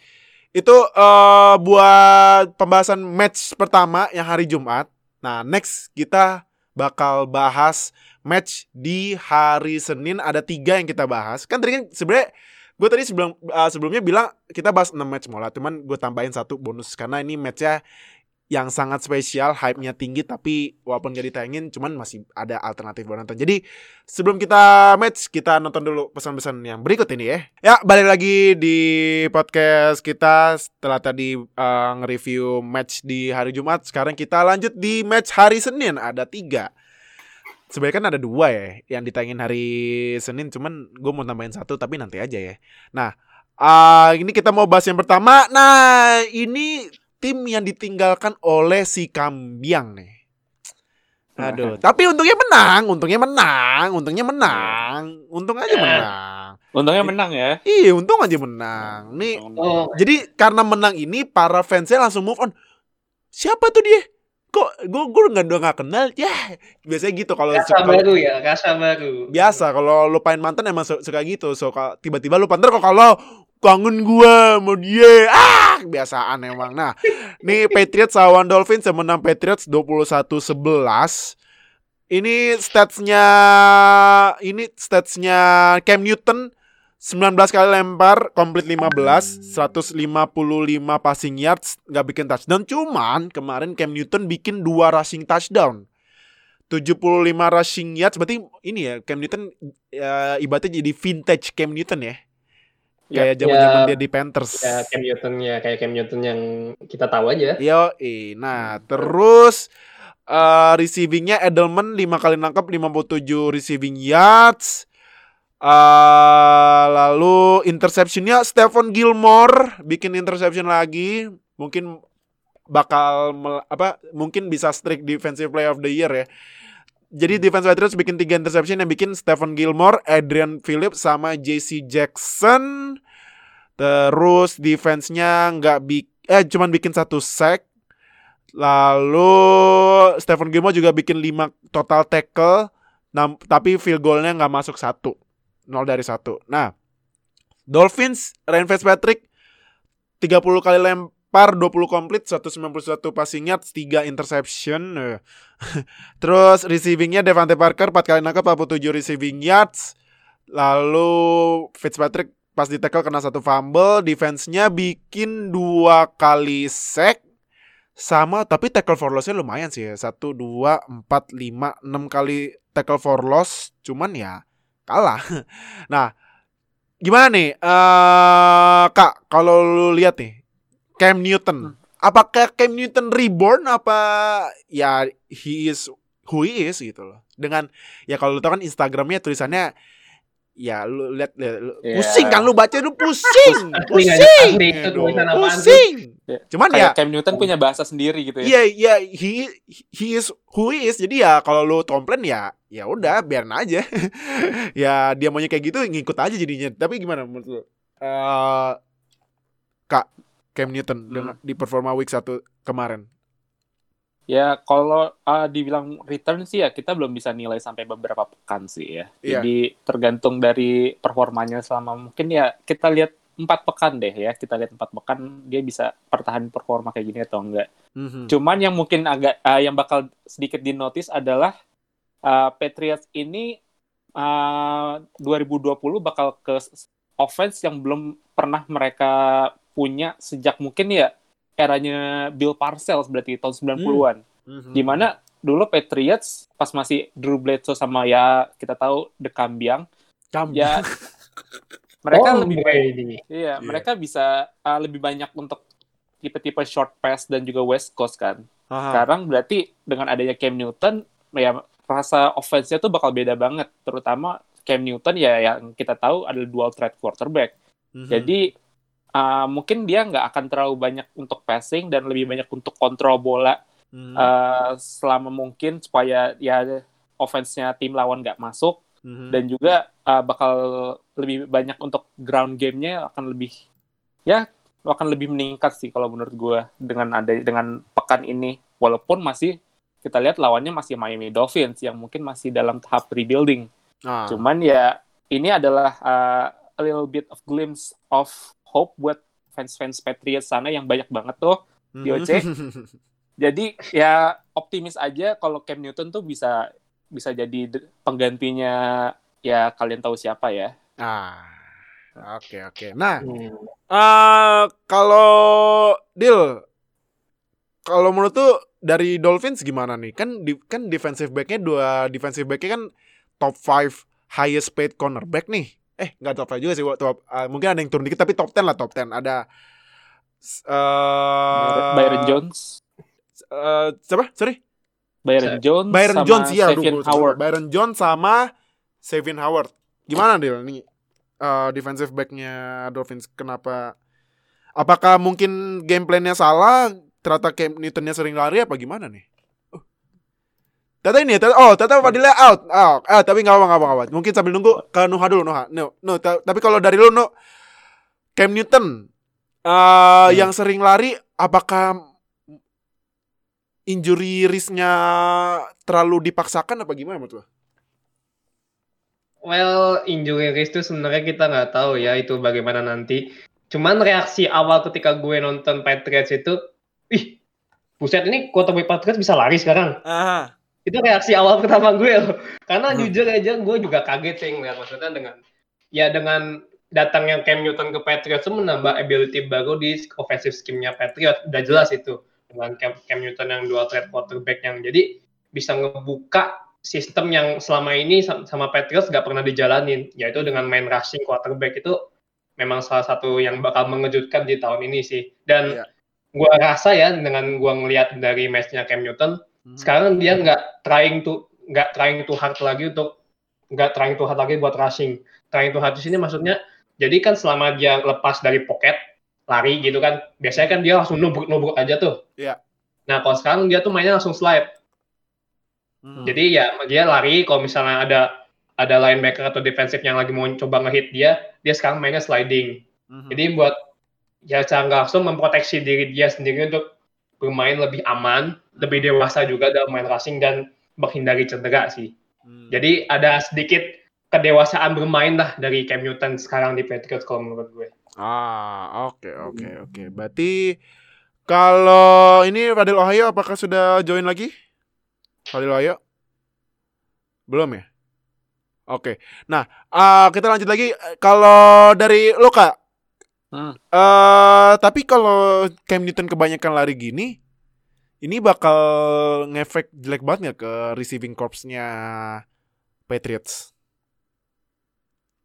Speaker 2: itu eh buat pembahasan match pertama yang hari Jumat. Nah, next kita bakal bahas match di hari Senin. Ada tiga yang kita bahas. Kan tadi kan sebenarnya gue tadi sebelum eh, sebelumnya bilang kita bahas 6 match mola, cuman gue tambahin satu bonus. Karena ini matchnya yang sangat spesial, hype-nya tinggi tapi walaupun gak ditayangin cuman masih ada alternatif buat nonton. Jadi sebelum kita match kita nonton dulu pesan-pesan yang berikut ini ya. Ya, balik lagi di podcast kita setelah tadi eh, nge-review match di hari Jumat. Sekarang kita lanjut di match hari Senin ada tiga. Sebenarnya kan ada dua ya yang ditayangin hari Senin, cuman gue mau tambahin satu tapi nanti aja ya. Nah, eh, ini kita mau bahas yang pertama. Nah, ini tim yang ditinggalkan oleh si Kambiang nih. Aduh, tapi untungnya menang, untungnya menang, untungnya menang, untung aja menang.
Speaker 4: Untungnya menang ya.
Speaker 2: Iya, untung aja menang. Nih,
Speaker 3: Oh,
Speaker 2: jadi karena menang ini para fansnya langsung move on. Siapa tuh dia? Kok gue gue nggak udah nggak kenal? Ya, biasanya gitu kalau kalau-
Speaker 3: baru ya, rasa baru.
Speaker 2: biasa kalau lupain mantan emang su- suka gitu. So kalau tiba-tiba lupa ntar kok kalau kangen gua mau dia. Ah, kebiasaan emang. Nah, nih Patriots lawan Dolphins yang menang Patriots 21-11. Ini statsnya ini statsnya Cam Newton 19 kali lempar, komplit 15, 155 passing yards, nggak bikin touchdown. Cuman kemarin Cam Newton bikin dua rushing touchdown. 75 rushing yards berarti ini ya Cam Newton ya, ibaratnya jadi vintage Cam Newton ya. Kayak zaman-zaman
Speaker 3: Ya.
Speaker 2: dia di Panthers.
Speaker 3: Ya Cam Newton ya kayak Cam Newton yang kita tahu aja.
Speaker 2: Yo, nah terus eh receivingnya Edelman 5 kali nangkap 57 receiving yards. eh lalu interceptionnya Stephon Gilmore bikin interception lagi, mungkin bakal mel- apa mungkin bisa streak defensive play of the year ya. Jadi defense Patriots bikin tiga interception yang bikin Stephen Gilmore, Adrian Phillips sama JC Jackson. Terus defense-nya nggak bik eh cuman bikin satu sack. Lalu Stephen Gilmore juga bikin 5 total tackle. Nam- tapi field goal-nya nggak masuk satu. 0 dari satu. Nah, Dolphins, Ryan Fitzpatrick 30 kali lempar, 20 komplit, 191 passing yards, 3 interception. Eh. Terus receivingnya Devante Parker 4 kali nangkap 47 receiving yards. Lalu Fitzpatrick pas di tackle kena satu fumble, defense-nya bikin dua kali sack sama tapi tackle for loss-nya lumayan sih ya. 1 2 4 5 6 kali tackle for loss cuman ya kalah. Nah, gimana nih eh Kak kalau lu lihat nih Cam Newton apakah Cam Newton reborn apa ya he is who he is gitu loh. Dengan ya kalau lu tahu kan Instagramnya tulisannya ya lu lihat
Speaker 4: Iya.
Speaker 2: pusing kan lu baca lu pusing. Pusing.
Speaker 3: asli itu
Speaker 2: Aduh,
Speaker 3: tulisan apaan tuh?
Speaker 2: pusing.
Speaker 4: Iya.
Speaker 2: Cuman ya
Speaker 4: Kayak Cam Newton punya bahasa sendiri gitu ya.
Speaker 2: Iya, iya, he he is who he is. Jadi ya kalau lu komplain ya ya udah biarin aja. ya dia maunya kayak gitu ngikut aja jadinya. Tapi gimana menurut lu? Eh, Kak Cam Newton dengan di performa week 1 kemarin.
Speaker 4: Ya kalau uh, dibilang return sih ya kita belum bisa nilai sampai beberapa pekan sih ya.
Speaker 2: Iya.
Speaker 4: Jadi tergantung dari performanya selama mungkin ya kita lihat empat pekan deh ya. Kita lihat empat pekan dia bisa pertahan performa kayak gini atau enggak.
Speaker 2: Mhm.
Speaker 4: Cuman yang mungkin agak uh, yang bakal sedikit dinotis adalah uh, Patriots ini uh, 2020 bakal ke offense yang belum pernah mereka punya sejak mungkin ya eranya Bill Parcells berarti tahun 90-an.
Speaker 2: Mhm.
Speaker 4: Di mana dulu Patriots pas masih Drew Bledsoe sama ya kita tahu The Cambiang
Speaker 2: Cam.
Speaker 4: ya mereka
Speaker 3: Oh,
Speaker 4: lebih. Iya,
Speaker 2: Iya.
Speaker 4: mereka bisa uh, lebih banyak untuk tipe-tipe short pass dan juga West Coast kan.
Speaker 2: Aha.
Speaker 4: Sekarang berarti dengan adanya Cam Newton, ya rasa offense-nya tuh bakal beda banget. Terutama Cam Newton ya yang kita tahu adalah dual threat quarterback.
Speaker 2: Mhm.
Speaker 4: Jadi uh, mungkin dia nggak akan terlalu banyak untuk passing dan lebih banyak untuk kontrol bola
Speaker 2: Mhm.
Speaker 4: eh, selama mungkin supaya ya offense-nya tim lawan nggak masuk
Speaker 2: Mhm.
Speaker 4: dan juga eh, bakal lebih banyak untuk ground game-nya akan lebih ya akan lebih meningkat sih kalau menurut gue dengan ada dengan pekan ini walaupun masih kita lihat lawannya masih Miami Dolphins yang mungkin masih dalam tahap rebuilding
Speaker 2: Ah.
Speaker 4: cuman ya ini adalah uh, a little bit of glimpse of hope buat fans-fans Patriots sana yang banyak banget tuh
Speaker 2: Mhm.
Speaker 4: DOC. jadi ya optimis aja kalau Cam Newton tuh bisa bisa jadi penggantinya ya kalian tahu siapa ya
Speaker 2: Ah. Oke oke. Nah,
Speaker 3: Hmm.
Speaker 2: eh kalau deal kalau menurut tuh dari Dolphins gimana nih? Kan di, kan defensive back-nya dua defensive back-nya kan top 5 highest paid cornerback nih. Eh, nggak top 5 juga sih. Top, eh, mungkin ada yang turun dikit tapi top 10 lah top 10. Ada eh
Speaker 4: Byron Jones
Speaker 2: eh, siapa? Sorry.
Speaker 4: Byron Jones
Speaker 2: Byron
Speaker 4: sama
Speaker 2: Jones ya, salah.
Speaker 4: Howard
Speaker 2: Byron Jones sama Savin Howard. Gimana deal nih? eh, defensive back-nya Dolphins kenapa? Apakah mungkin game plan-nya salah? Ternyata Cam Newton-nya sering lari apa gimana nih? Uh. Tata ini ya, Tata- oh, Tata Fadilnya out. out. Ah, tapi nggak apa nggak apa. Mungkin sambil nunggu ke Nuha dulu Nuha. No, no, ta- tapi kalau dari lu no, Cam Newton eh yang sering lari, apakah injury risk-nya terlalu dipaksakan apa gimana menurut lu?
Speaker 3: Well, injury risk itu sebenarnya kita nggak tahu ya itu bagaimana nanti. Cuman reaksi awal ketika gue nonton Patriots itu, ih, buset ini quarterback Patriots bisa lari sekarang.
Speaker 2: Ah,
Speaker 3: Itu reaksi awal pertama gue loh. Karena
Speaker 2: Hmm.
Speaker 3: jujur aja gue juga kaget sih ngeliat maksudnya dengan ya dengan datangnya Cam Newton ke Patriots itu menambah ability baru di offensive scheme-nya Patriots. Udah jelas itu dengan Cam, Cam Newton yang dual threat quarterback yang jadi bisa ngebuka sistem yang selama ini sam- sama Patriots nggak pernah dijalanin, yaitu dengan main rushing quarterback itu memang salah satu yang bakal mengejutkan di tahun ini sih. Dan
Speaker 2: Iya.
Speaker 3: gua rasa ya dengan gua ngelihat dari matchnya Cam Newton. Sekarang dia nggak trying to nggak trying too hard lagi untuk nggak trying too hard lagi buat rushing. Trying too hard di sini maksudnya jadi kan selama dia lepas dari pocket lari gitu kan, biasanya kan dia langsung nubruk-nubruk aja tuh.
Speaker 2: Iya.
Speaker 3: Nah kalau sekarang dia tuh mainnya langsung slide.
Speaker 2: Hmm.
Speaker 3: Jadi ya dia lari kalau misalnya ada ada linebacker atau defensive yang lagi mau coba ngehit dia, dia sekarang mainnya sliding.
Speaker 2: Mhm.
Speaker 3: Jadi buat ya secara langsung memproteksi diri dia sendiri untuk bermain lebih aman, lebih dewasa juga dalam main rushing dan menghindari cedera sih.
Speaker 2: Hmm.
Speaker 3: Jadi ada sedikit kedewasaan bermain lah dari Cam Newton sekarang di Patriots kalau menurut gue.
Speaker 2: Ah, oke oke oke. Berarti kalau ini Fadil Ohio apakah sudah join lagi? Fadil Ohio? Belum ya? Oke. Nah, ah, kita lanjut lagi kalau dari lo Kak.
Speaker 4: Hmm.
Speaker 2: Eh, tapi kalau Cam Newton kebanyakan lari gini, ini bakal ngefek jelek banget nggak ke receiving corps-nya Patriots?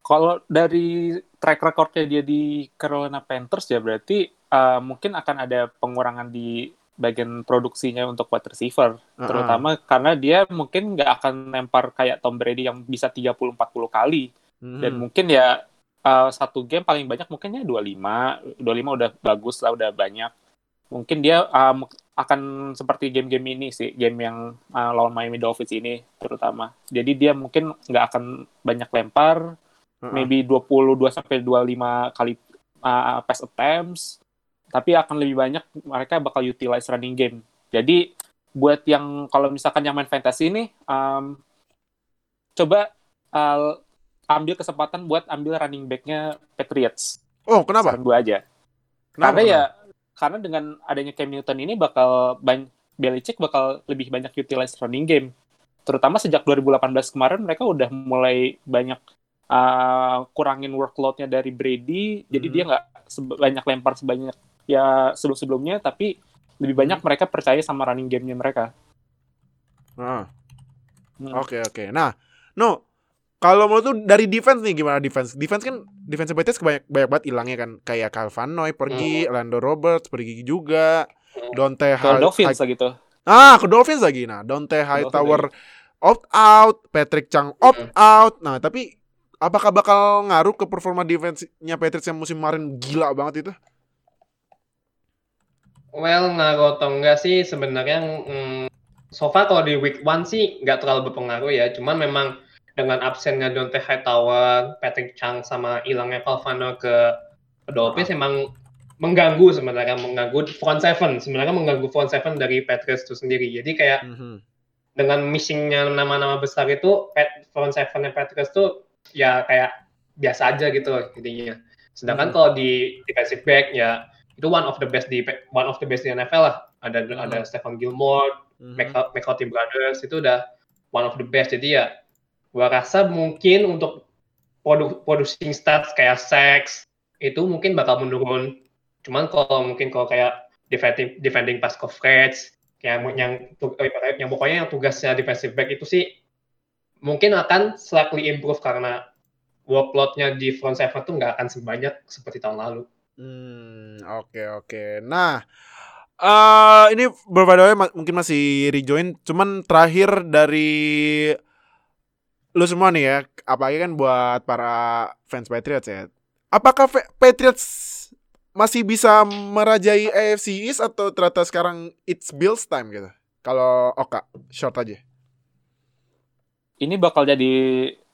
Speaker 4: Kalau dari track recordnya dia di Carolina Panthers ya berarti uh, mungkin akan ada pengurangan di bagian produksinya untuk wide receiver.
Speaker 2: Uh-uh.
Speaker 4: Terutama karena dia mungkin nggak akan lempar kayak Tom Brady yang bisa 30-40 kali. Dan
Speaker 2: Mhm.
Speaker 4: mungkin ya uh, satu game paling banyak mungkinnya 25. 25 udah bagus lah, udah banyak. Mungkin dia um, akan seperti game-game ini sih, game yang uh, lawan Miami Dolphins ini terutama. Jadi dia mungkin nggak akan banyak lempar,
Speaker 2: Uh-uh.
Speaker 4: maybe 22 sampai 25 kali uh, pass attempts tapi akan lebih banyak mereka bakal utilize running game jadi buat yang kalau misalkan yang main fantasy ini um, coba uh, ambil kesempatan buat ambil running backnya Patriots
Speaker 2: Oh, kenapa?
Speaker 4: gue aja
Speaker 2: Kenapa,
Speaker 4: karena ya
Speaker 2: kenapa?
Speaker 4: karena dengan adanya Cam Newton ini bakal banyak Belichick bakal lebih banyak utilize running game terutama sejak 2018 kemarin mereka udah mulai banyak uh, kurangin workloadnya dari Brady jadi
Speaker 2: Mhm.
Speaker 4: dia nggak sebanyak lempar sebanyak ya sebelum-sebelumnya tapi lebih banyak mereka percaya sama running game-nya mereka
Speaker 2: Ah.
Speaker 4: Hmm.
Speaker 2: Oke oke. Nah, no. Kalau menurut lu dari defense nih gimana defense? Defense kan defense Patriots banyak banyak banget hilangnya kan. Kayak Calvin Noy pergi, Lando Roberts pergi juga. Dante
Speaker 4: ke
Speaker 2: High-
Speaker 4: Dolphins lah gitu
Speaker 2: Ah, ke Dolphins lagi. Nah, Dante Hightower opt out, Patrick Chang opt out. Nah, tapi apakah bakal ngaruh ke performa defense-nya Patriots yang musim kemarin gila banget itu?
Speaker 3: Well, ngaruh atau enggak sih sebenarnya mm, so far kalau di week one sih nggak terlalu berpengaruh ya. Cuman memang dengan absennya Dante Hightower, Patrick Chung sama hilangnya Calvano ke Dolphins emang mengganggu sebenarnya mengganggu front seven sebenarnya mengganggu front seven dari Patriots itu sendiri. Jadi kayak
Speaker 2: Mhm.
Speaker 3: dengan missingnya nama-nama besar itu Pat- front seven Patriots tuh ya kayak biasa aja gitu intinya. Sedangkan
Speaker 2: Hmm.
Speaker 3: kalau di defensive back ya itu one of the best di one of the best di NFL lah. Ada
Speaker 2: Hmm.
Speaker 3: ada Stephen Gilmore,
Speaker 2: Mhm.
Speaker 3: McCa- McCarthy Brothers itu udah one of the best. Jadi ya gua rasa mungkin untuk produ producing stats kayak sacks itu mungkin bakal menurun. Cuman kalau mungkin kalau kayak defending defending pass coverage yang yang eh, yang pokoknya yang tugasnya defensive back itu sih mungkin akan slightly improve karena workload-nya di front seven tuh nggak akan sebanyak seperti tahun lalu.
Speaker 2: Hmm, oke oke. Nah, eh ini ma- mungkin masih rejoin, cuman terakhir dari lu semua nih ya, apalagi kan buat para fans Patriots ya. Apakah Patriots masih bisa merajai AFC East atau ternyata sekarang it's Bills time gitu? Kalau Oka, short aja.
Speaker 4: Ini bakal jadi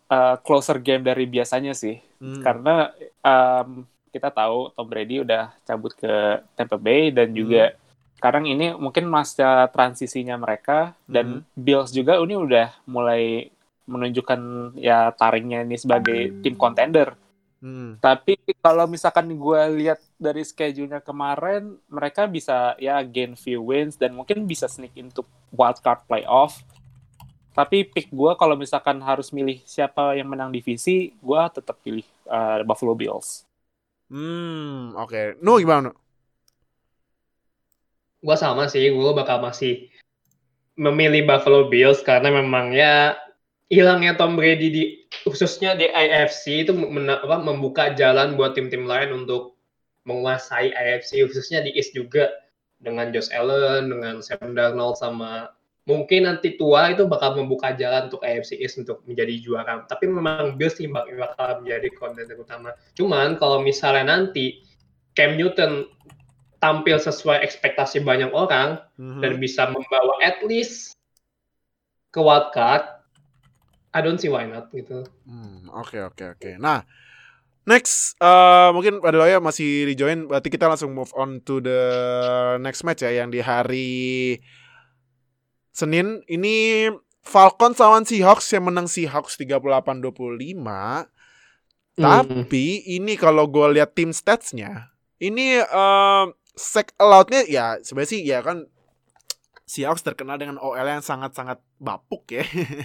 Speaker 4: uh, closer game dari biasanya sih.
Speaker 2: Hmm.
Speaker 4: Karena um, kita tahu Tom Brady udah cabut ke Tampa Bay dan juga sekarang ini mungkin masa transisinya mereka dan Bills juga ini udah mulai menunjukkan ya taringnya ini sebagai tim contender.
Speaker 2: Hmm.
Speaker 4: Tapi kalau misalkan gue lihat dari schedule-nya kemarin, mereka bisa ya gain few wins dan mungkin bisa sneak into wildcard playoff. Tapi pick gue kalau misalkan harus milih siapa yang menang divisi, gue tetap pilih uh, Buffalo Bills.
Speaker 2: Hmm, oke. Nu gimana? Nu?
Speaker 3: Gua sama sih, gua bakal masih memilih Buffalo Bills karena memang ya hilangnya Tom Brady di khususnya di AFC itu apa, membuka jalan buat tim-tim lain untuk menguasai AFC khususnya di East juga dengan Josh Allen, dengan Sam Darnold sama mungkin nanti tua itu bakal membuka jalan untuk AFC East untuk menjadi juara. Tapi memang Bills sih bak- bakal menjadi kontender utama. Cuman kalau misalnya nanti Cam Newton tampil sesuai ekspektasi banyak orang
Speaker 2: Mhm.
Speaker 3: dan bisa membawa at least ke wildcard, I don't see why not gitu.
Speaker 2: Hmm, oke oke oke. Nah, next eh mungkin pada ya masih rejoin berarti kita langsung move on to the next match ya yang di hari Senin ini Falcons lawan Seahawks yang menang Seahawks 38-25. Tapi ini kalau gue lihat tim statsnya, ini eh sack allowed-nya ya sebenarnya sih ya kan Seahawks terkenal dengan OL yang sangat-sangat bapuk ya.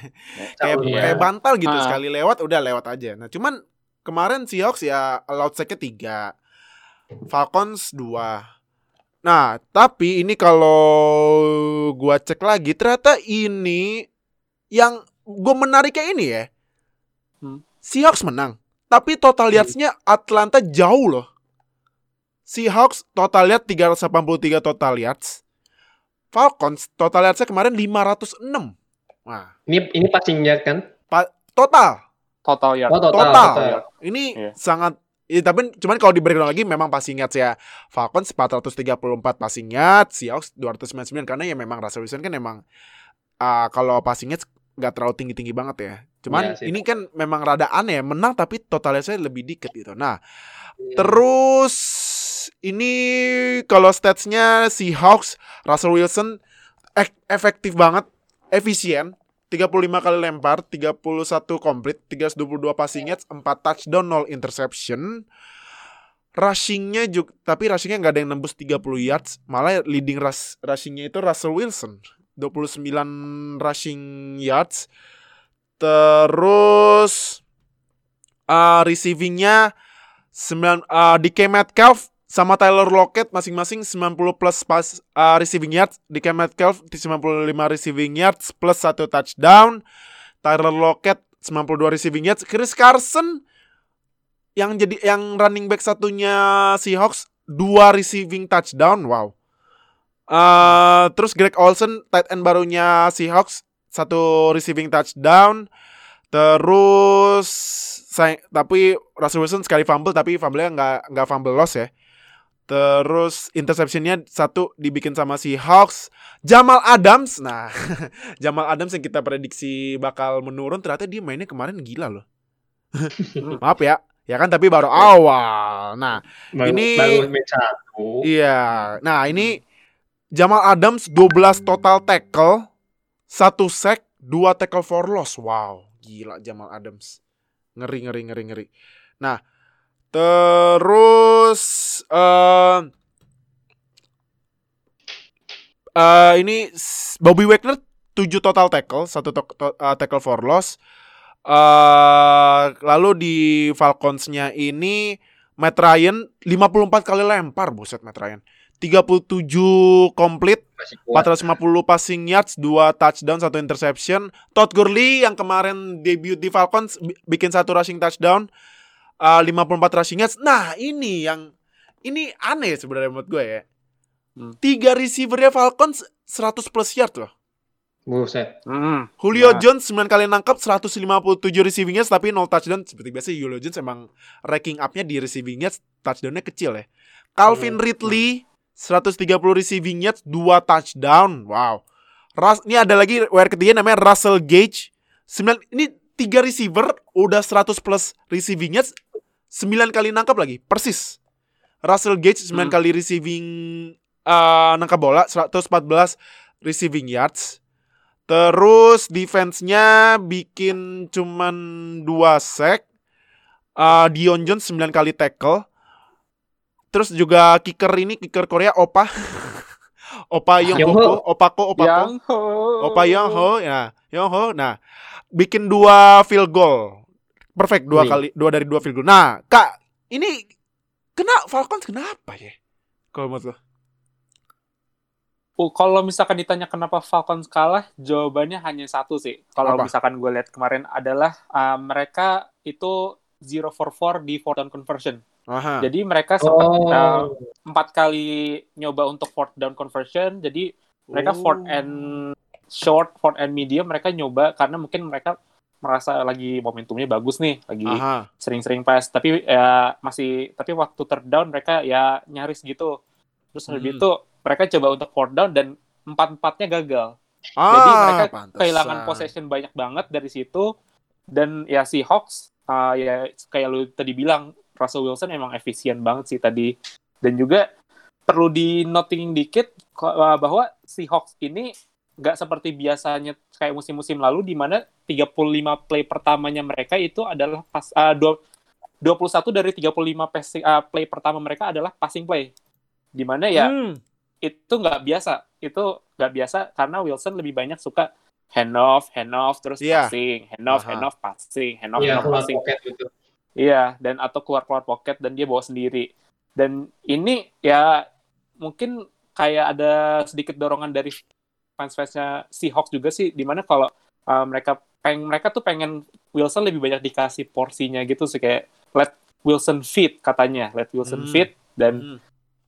Speaker 2: kayak
Speaker 3: Iya.
Speaker 2: kayak bantal gitu
Speaker 4: Ah.
Speaker 2: sekali lewat udah lewat aja. Nah, cuman kemarin Seahawks ya allowed sack-nya 3. Falcons 2. Nah, tapi ini kalau gua cek lagi ternyata ini yang gue menariknya ini ya.
Speaker 4: Hmm.
Speaker 2: Seahawks menang, tapi total yards-nya Atlanta jauh loh. Seahawks total yard 383 total yards. Falcons total yards-nya kemarin 506. Wah,
Speaker 3: Ini ini passing yard kan?
Speaker 2: total
Speaker 4: Total yard.
Speaker 3: Oh, total.
Speaker 2: total.
Speaker 3: total.
Speaker 2: Ini
Speaker 4: Iya.
Speaker 2: sangat ya, tapi cuman kalau di breakdown lagi memang passing yards ya Falcons 434 passing yards, Seahawks 299 karena ya memang Russell Wilson kan memang ah, kalau passing yards nggak terlalu tinggi-tinggi banget ya. Cuman
Speaker 3: sih.
Speaker 2: ini kan memang rada aneh menang tapi totalnya saya lebih dikit gitu. Nah,
Speaker 3: Iya.
Speaker 2: terus ini kalau statsnya Seahawks Russell Wilson ek- efektif banget, efisien. 35 kali lempar, 31 komplit, 322 passing yards, 4 touchdown, 0 interception. Rushingnya juga, tapi rushingnya nggak ada yang nembus 30 yards. Malah leading rush, rushingnya itu Russell Wilson. 29 rushing yards. Terus uh, receivingnya 9 uh, DK Metcalf sama Tyler Lockett masing-masing 90 plus pas uh, receiving yards. DK Metcalf di 95 receiving yards plus 1 touchdown. Tyler Lockett 92 receiving yards. Chris Carson yang jadi yang running back satunya Seahawks dua receiving touchdown. Wow. Uh, terus Greg Olsen tight end barunya Seahawks satu receiving touchdown. Terus say, tapi Russell Wilson sekali fumble tapi fumble-nya nggak nggak fumble loss ya. Terus interceptionnya satu dibikin sama si Hawks. Jamal Adams. Nah, Jamal Adams yang kita prediksi bakal menurun ternyata dia mainnya kemarin gila loh. Maaf ya. Ya kan tapi baru awal. Nah,
Speaker 3: Baru,
Speaker 2: Ini-
Speaker 3: baru satu.
Speaker 2: iya. Nah, ini Jamal Adams 12 total tackle, 1 sack, 2 tackle for loss. Wow, gila Jamal Adams. Ngeri ngeri ngeri ngeri. Nah, terus eh eh, ini Bobby Wagner 7 total tackle, 1 tackle for loss. eh lalu di Falcons-nya ini Matt Ryan 54 kali lempar, buset Matt Ryan. 37 komplit,
Speaker 3: Masih kuat.
Speaker 2: 450 passing yards, 2 touchdown, 1 interception. Todd Gurley yang kemarin debut di Falcons bi- bikin satu rushing touchdown, uh, 54 rushing yards. Nah, ini yang ini aneh sebenarnya menurut gue ya.
Speaker 4: Hmm.
Speaker 2: Tiga receivernya Falcons 100 plus yard loh.
Speaker 3: Buset.
Speaker 4: Hmm.
Speaker 2: Julio
Speaker 4: Nah.
Speaker 2: Jones 9 kali nangkap 157 receiving yards tapi 0 touchdown. Seperti biasa Julio Jones emang ranking up-nya di receiving yards touchdown-nya kecil ya. Calvin Ridley 130 receiving yards 2 touchdown. Wow. Ras ini ada lagi wire ketiga namanya Russell Gage. 9 ini 3 receiver udah 100 plus receiving yards 9 kali nangkap lagi. Persis. Russell Gage 9
Speaker 4: Hmm.
Speaker 2: kali receiving eh, nangkap bola 114 receiving yards. Terus defense-nya bikin cuman 2 sack. Uh, Dion Jones 9 kali tackle. Terus juga kicker ini kicker Korea Opa. Opa Yong. Ho, Opako, Opako.
Speaker 4: Yang ho.
Speaker 2: Opa Yong Ho, ya. Yong Ho. Nah, bikin dua field goal. Perfect dua
Speaker 3: Wih.
Speaker 2: kali, dua dari dua field goal. Nah, Kak, ini kena Falcons kenapa ya? Kalau menurut lo?
Speaker 4: Oh, kalau misalkan ditanya kenapa Falcons kalah, jawabannya hanya satu sih. Kalau misalkan gue lihat kemarin adalah uh, mereka itu 0 for 4 di fourth down conversion.
Speaker 2: Aha.
Speaker 4: Jadi mereka sempat
Speaker 3: Oh.
Speaker 4: uh, empat kali nyoba untuk fourth down conversion. Jadi mereka
Speaker 2: Oh.
Speaker 4: fourth and short, fourth and medium mereka nyoba karena mungkin mereka merasa lagi momentumnya bagus nih, lagi sering-sering pass. Tapi ya masih tapi waktu third down mereka ya nyaris gitu. Terus habis
Speaker 2: Hmm.
Speaker 4: itu mereka coba untuk fourth down dan empat-empatnya gagal.
Speaker 2: Ah,
Speaker 4: Jadi mereka
Speaker 2: pantesan.
Speaker 4: kehilangan possession banyak banget dari situ dan ya si Hawks uh, ya kayak lu tadi bilang Russell Wilson emang efisien banget sih tadi dan juga perlu di noting dikit uh, bahwa si Hawks ini nggak seperti biasanya kayak musim-musim lalu di mana 35 play pertamanya mereka itu adalah pas uh, dua- 21 dari 35 passing, uh, play pertama mereka adalah passing play di mana ya
Speaker 2: Hmm.
Speaker 4: itu nggak biasa itu nggak biasa karena Wilson lebih banyak suka hand off hand off terus
Speaker 2: Iya.
Speaker 4: passing hand off
Speaker 2: Aha.
Speaker 4: hand off passing hand off
Speaker 3: Iya,
Speaker 4: hand off
Speaker 3: keluar
Speaker 4: passing
Speaker 3: pocket gitu.
Speaker 4: iya dan atau keluar keluar pocket dan dia bawa sendiri dan ini ya mungkin kayak ada sedikit dorongan dari fans-fansnya Seahawks juga sih di mana kalau uh, mereka peng mereka tuh pengen Wilson lebih banyak dikasih porsinya gitu sih kayak let Wilson fit katanya let Wilson
Speaker 2: Hmm.
Speaker 4: fit dan
Speaker 2: Hmm.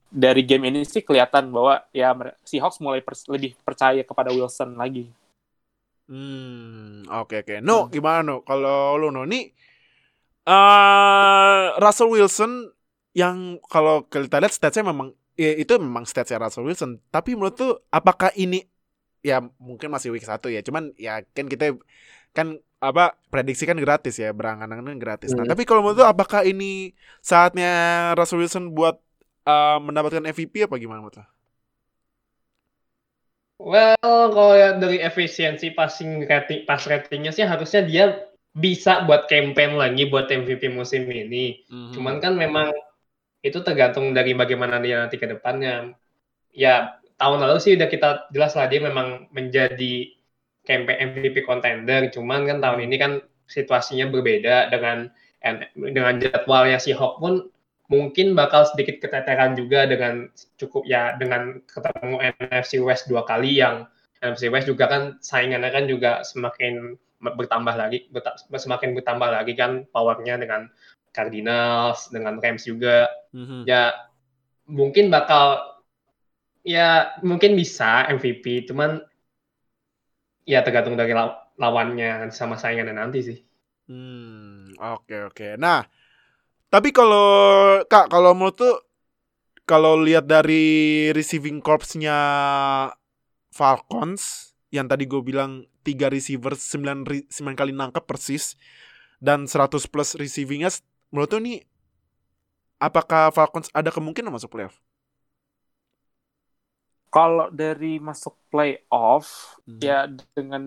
Speaker 4: dari game ini sih kelihatan bahwa ya Seahawks mulai pers- lebih percaya kepada Wilson lagi.
Speaker 2: Hmm, oke oke. No, gimana no? Kalau lu no nih eh Russell Wilson yang kalau kita lihat statsnya memang ya itu memang statsnya Russell Wilson. Tapi menurut tuh apakah ini ya mungkin masih week satu ya. Cuman ya kan kita kan apa prediksi kan gratis ya berangan-angan kan gratis. Nah
Speaker 3: Hmm.
Speaker 2: tapi kalau menurut apakah ini saatnya Russell Wilson buat eh, mendapatkan MVP apa gimana menurut?
Speaker 3: Well, kalau ya dari efisiensi passing rating, pass ratingnya sih harusnya dia bisa buat campaign lagi buat MVP musim ini.
Speaker 2: Hmm.
Speaker 3: Cuman kan memang itu tergantung dari bagaimana dia nanti ke depannya. Ya, tahun lalu sih udah kita jelas lah dia memang menjadi campaign MVP contender. Cuman kan tahun ini kan situasinya berbeda dengan dengan jadwalnya si Hawk pun mungkin bakal sedikit keteteran juga dengan cukup ya dengan ketemu NFC West dua kali yang NFC West juga kan saingannya kan juga semakin bertambah lagi berta- semakin bertambah lagi kan powernya dengan Cardinals dengan Rams juga
Speaker 2: Mhm.
Speaker 3: ya mungkin bakal ya mungkin bisa MVP cuman ya tergantung dari law- lawannya sama saingannya nanti sih
Speaker 2: Hmm, oke oke. Nah, tapi kalau Kak, kalau menurut tuh kalau lihat dari receiving corps-nya Falcons yang tadi gue bilang tiga receiver 9, ri- 9 kali nangkep persis dan 100 plus receivingnya menurut lu nih apakah Falcons ada kemungkinan masuk playoff?
Speaker 4: Kalau dari masuk playoff,
Speaker 2: Hmm.
Speaker 4: ya dengan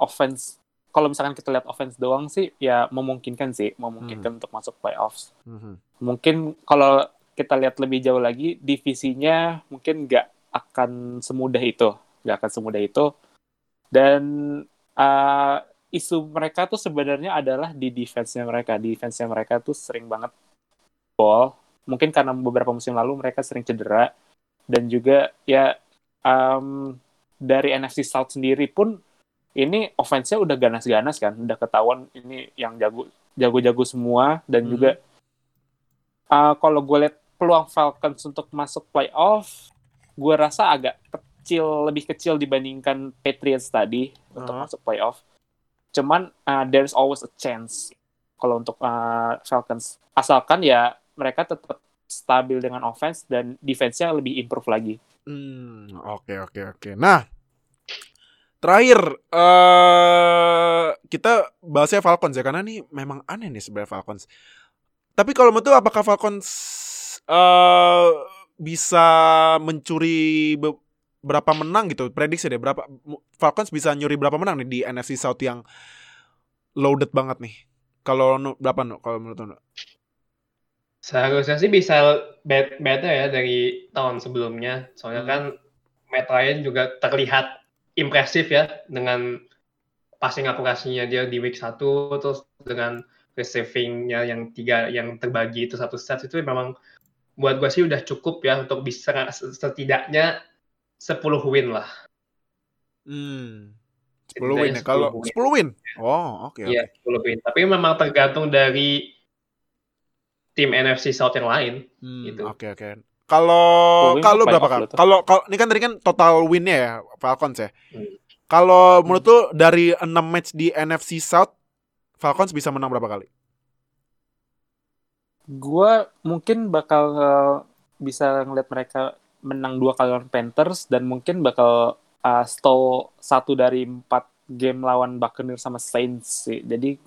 Speaker 4: offense, kalau misalkan kita lihat offense doang sih, ya memungkinkan sih, memungkinkan untuk masuk playoffs.
Speaker 2: Mhm.
Speaker 4: Mungkin kalau kita lihat lebih jauh lagi, divisinya mungkin nggak akan semudah itu, nggak akan semudah itu. Dan uh, isu mereka tuh sebenarnya adalah di defense-nya mereka. Defense-nya mereka tuh sering banget ball. Mungkin karena beberapa musim lalu mereka sering cedera. Dan juga ya um, dari NFC South sendiri pun ini offense-nya udah ganas-ganas kan. Udah ketahuan ini yang jago jago-jago semua. Dan
Speaker 2: Mhm.
Speaker 4: juga uh, kalau gue lihat peluang Falcons untuk masuk playoff, gue rasa agak kecil, lebih kecil dibandingkan Patriots tadi untuk
Speaker 2: Uh-huh.
Speaker 4: masuk playoff. Cuman uh, there's always a chance kalau untuk uh, Falcons. Asalkan ya mereka tetap stabil dengan offense dan defense-nya lebih improve lagi.
Speaker 2: Hmm, oke oke oke. Nah, terakhir eh kita bahasnya Falcons ya karena nih memang aneh nih sebenarnya Falcons. Tapi kalau menurut apakah Falcons eh bisa mencuri be- berapa menang gitu? Prediksi deh berapa Falcons bisa nyuri berapa menang nih di NFC South yang loaded banget nih. Kalau berapa nu kalau menurut lu?
Speaker 3: Seharusnya sih bisa bet better ya dari tahun sebelumnya. Soalnya
Speaker 2: Hmm.
Speaker 3: kan Matt Ryan juga terlihat impresif ya dengan passing akurasinya dia di week 1 terus dengan receivingnya yang tiga yang terbagi itu satu set itu memang buat gue sih udah cukup ya untuk bisa setidaknya 10 win lah.
Speaker 2: Hmm. 10
Speaker 3: Setidaknya
Speaker 2: win ya. Kalau
Speaker 3: 10 win.
Speaker 2: 10 win. Oh, oke
Speaker 3: Iya,
Speaker 2: oke.
Speaker 3: 10 win. Tapi memang tergantung dari tim NFC South yang lain.
Speaker 2: Hmm,
Speaker 3: Gitu.
Speaker 2: Oke oke. Kalau kalau
Speaker 4: apa
Speaker 2: berapa
Speaker 4: tuh?
Speaker 2: Kalau kalau ini kan tadi kan total winnya ya Falcons ya.
Speaker 3: Hmm.
Speaker 2: Kalau menurut tuh dari 6 match di NFC South Falcons bisa menang berapa kali?
Speaker 4: Gue mungkin bakal uh, bisa ngeliat mereka menang dua kali lawan Panthers dan mungkin bakal uh, stall satu dari empat game lawan Buccaneers sama Saints sih. Jadi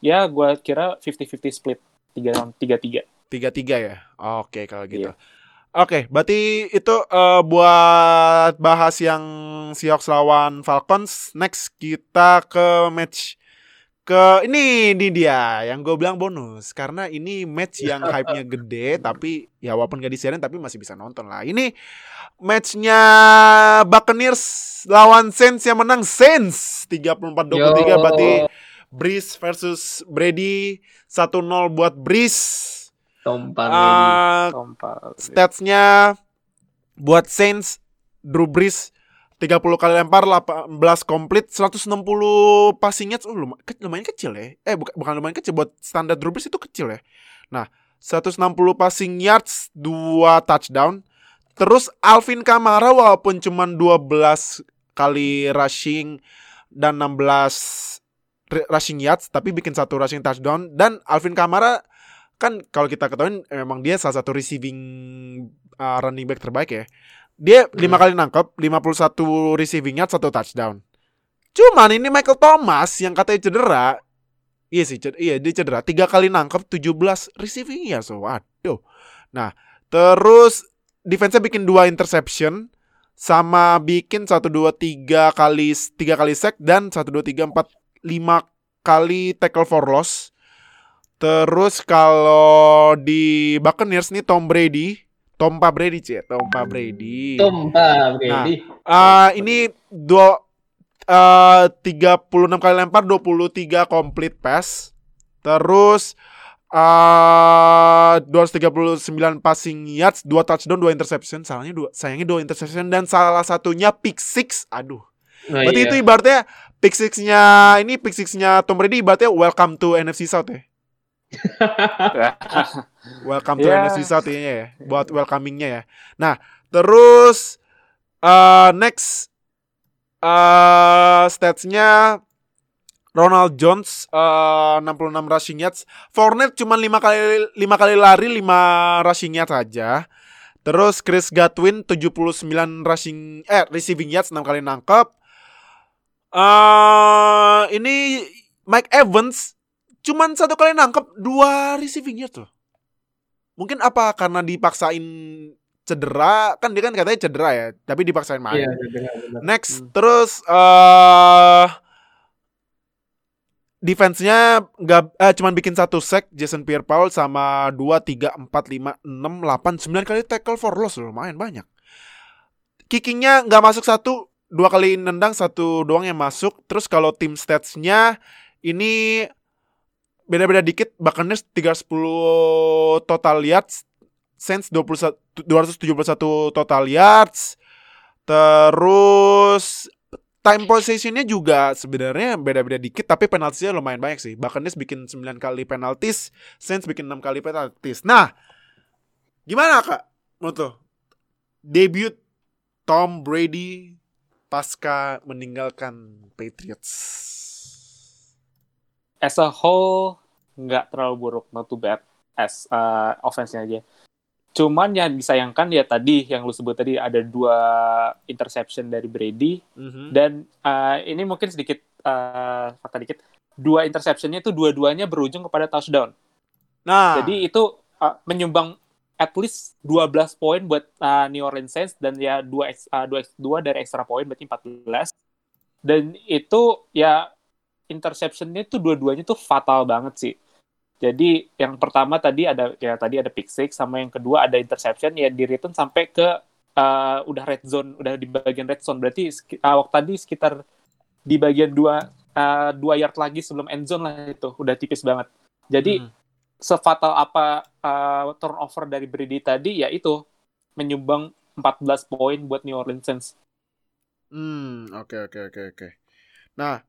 Speaker 4: ya gue kira 50-50 split tiga lawan tiga tiga.
Speaker 2: Tiga tiga ya. Oke kalau gitu.
Speaker 4: Iya.
Speaker 2: Oke, berarti itu eh, buat bahas yang Seahawks lawan Falcons. Next kita ke match ke ini ini dia yang gue bilang bonus karena ini match yang hype-nya gede tapi ya walaupun gak disiarin tapi masih bisa nonton lah. Ini matchnya Buccaneers lawan Saints yang menang Saints 34-23
Speaker 3: Yo.
Speaker 2: berarti Breeze versus Brady 1-0 buat Breeze.
Speaker 3: Tompan
Speaker 2: Ah,
Speaker 4: Tompa.
Speaker 2: Statsnya buat Saints Drew Brees 30 kali lempar 18 komplit 160 passing yards. Oh, luma- ke- lumayan kecil ya. Eh bukan bukan lumayan kecil buat standar Drew Brees itu kecil ya. Nah 160 passing yards 2 touchdown. Terus Alvin Kamara walaupun cuma 12 kali rushing dan 16 ri- rushing yards tapi bikin satu rushing touchdown dan Alvin Kamara kan kalau kita ketahui memang dia salah satu receiving uh, running back terbaik ya. Dia lima kali nangkep, 51 receiving yard, satu touchdown. Cuman ini Michael Thomas yang katanya cedera. Iya sih, ced- iya dia cedera. Tiga kali nangkep, 17 receiving yards. So, waduh. Nah, terus defense-nya bikin dua interception sama bikin 1 2 3 kali 3 kali sack dan 1 2 3 4 5 kali tackle for loss. Terus kalau di Buccaneers nih Tom Brady, Tompa Brady cie, Tompa Brady.
Speaker 3: Tompa Brady.
Speaker 2: Ah, ini dua eh 36 kali lempar, 23 complete pass. Terus eh 239 passing yards, 2 touchdown, 2 interception. Salahnya dua, sayangnya 2 interception dan salah satunya pick six. Aduh.
Speaker 3: Nah,
Speaker 2: Berarti
Speaker 3: iya.
Speaker 2: itu ibaratnya pick six-nya ini pick six-nya Tom Brady ibaratnya welcome to NFC South ya. Welcome to
Speaker 4: Ya.
Speaker 2: NFC South ini ya, buat welcomingnya ya. Nah, terus uh, next uh, statsnya Ronald Jones uh, 66 rushing yards, Fournette cuma 5 kali 5 kali lari 5 rushing yards saja. Terus Chris Godwin 79 rushing eh receiving yards 6 kali nangkep. Eh ini Mike Evans cuman satu kali nangkep dua receiving yards loh. Mungkin apa karena dipaksain cedera kan dia kan katanya cedera ya, tapi dipaksain main.
Speaker 3: Iya, benar-benar.
Speaker 2: Next, terus eh defense-nya nggak eh, cuman bikin satu sack Jason Pierre-Paul sama 2 3 4 5 6 8 9 kali tackle for loss loh, lumayan banyak. Kickingnya nggak masuk satu, dua kali nendang satu doang yang masuk. Terus kalau tim stats-nya ini beda-beda dikit, Buccaneers 310 total yards, Saints 21 271 total yards. Terus time possession-nya juga sebenarnya beda-beda dikit tapi penaltinya lumayan banyak sih. Buccaneers bikin 9 kali penaltis, Saints bikin 6 kali penaltis. Nah, gimana Kak? Menurut lo? Debut Tom Brady pasca meninggalkan Patriots.
Speaker 4: as a whole nggak terlalu buruk, not too bad as uh, offense-nya aja. Cuman yang disayangkan ya tadi yang lu sebut tadi ada dua interception dari Brady
Speaker 2: Mhm.
Speaker 4: dan uh, ini mungkin sedikit uh, fakta dikit. Dua interceptionnya itu dua-duanya berujung kepada touchdown.
Speaker 2: Nah,
Speaker 4: Jadi itu uh, menyumbang at least 12 poin buat uh, New Orleans Saints dan ya dua ex- uh, dua, ex- dua dari extra poin berarti 14. Dan itu ya interceptionnya tuh dua-duanya tuh fatal banget sih. Jadi yang pertama tadi ada ya tadi ada pick six sama yang kedua ada interception ya di return sampai ke uh, udah red zone, udah di bagian red zone berarti uh, waktu tadi sekitar di bagian dua uh, dua yard lagi sebelum end zone lah itu udah tipis banget. Jadi
Speaker 2: Mhm.
Speaker 4: Sefatal apa uh, turnover dari Brady tadi ya itu menyumbang 14 poin buat New Orleans Saints.
Speaker 2: Hmm, oke oke oke oke. Nah,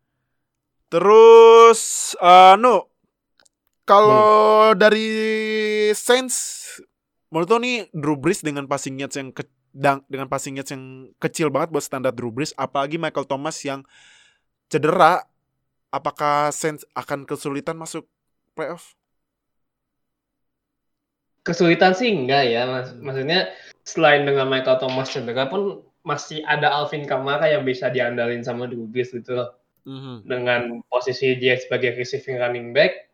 Speaker 2: terus eh no kalau dari Saints menurut lo nih Drew Brees dengan passing yards yang ke, dengan passing yards yang kecil banget buat standar Drew Brees, apalagi Michael Thomas yang cedera, apakah Saints akan kesulitan masuk playoff?
Speaker 3: Kesulitan sih enggak ya, mas. Maksudnya selain dengan Michael Thomas cedera pun masih ada Alvin Kamara yang bisa diandalin sama Drew Brees gitu loh.
Speaker 2: Mhm.
Speaker 3: Dengan posisi dia sebagai receiving running back,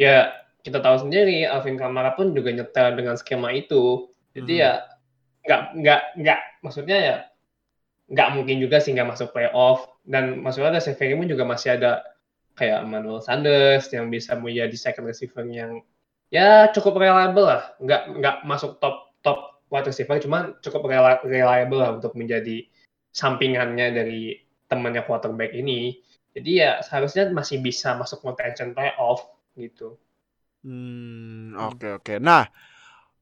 Speaker 3: ya kita tahu sendiri Alvin Kamara pun juga nyetel dengan skema itu. Jadi
Speaker 2: Mhm.
Speaker 3: ya nggak nggak nggak maksudnya ya nggak mungkin juga sih nggak masuk playoff dan maksudnya ada pun juga masih ada kayak Emmanuel Sanders yang bisa menjadi second receiver yang ya cukup reliable lah nggak nggak masuk top top wide receiver cuman cukup reliable lah untuk menjadi sampingannya dari temannya quarterback ini jadi ya seharusnya masih bisa masuk contention playoff gitu
Speaker 2: Hmm, oke oke. Nah,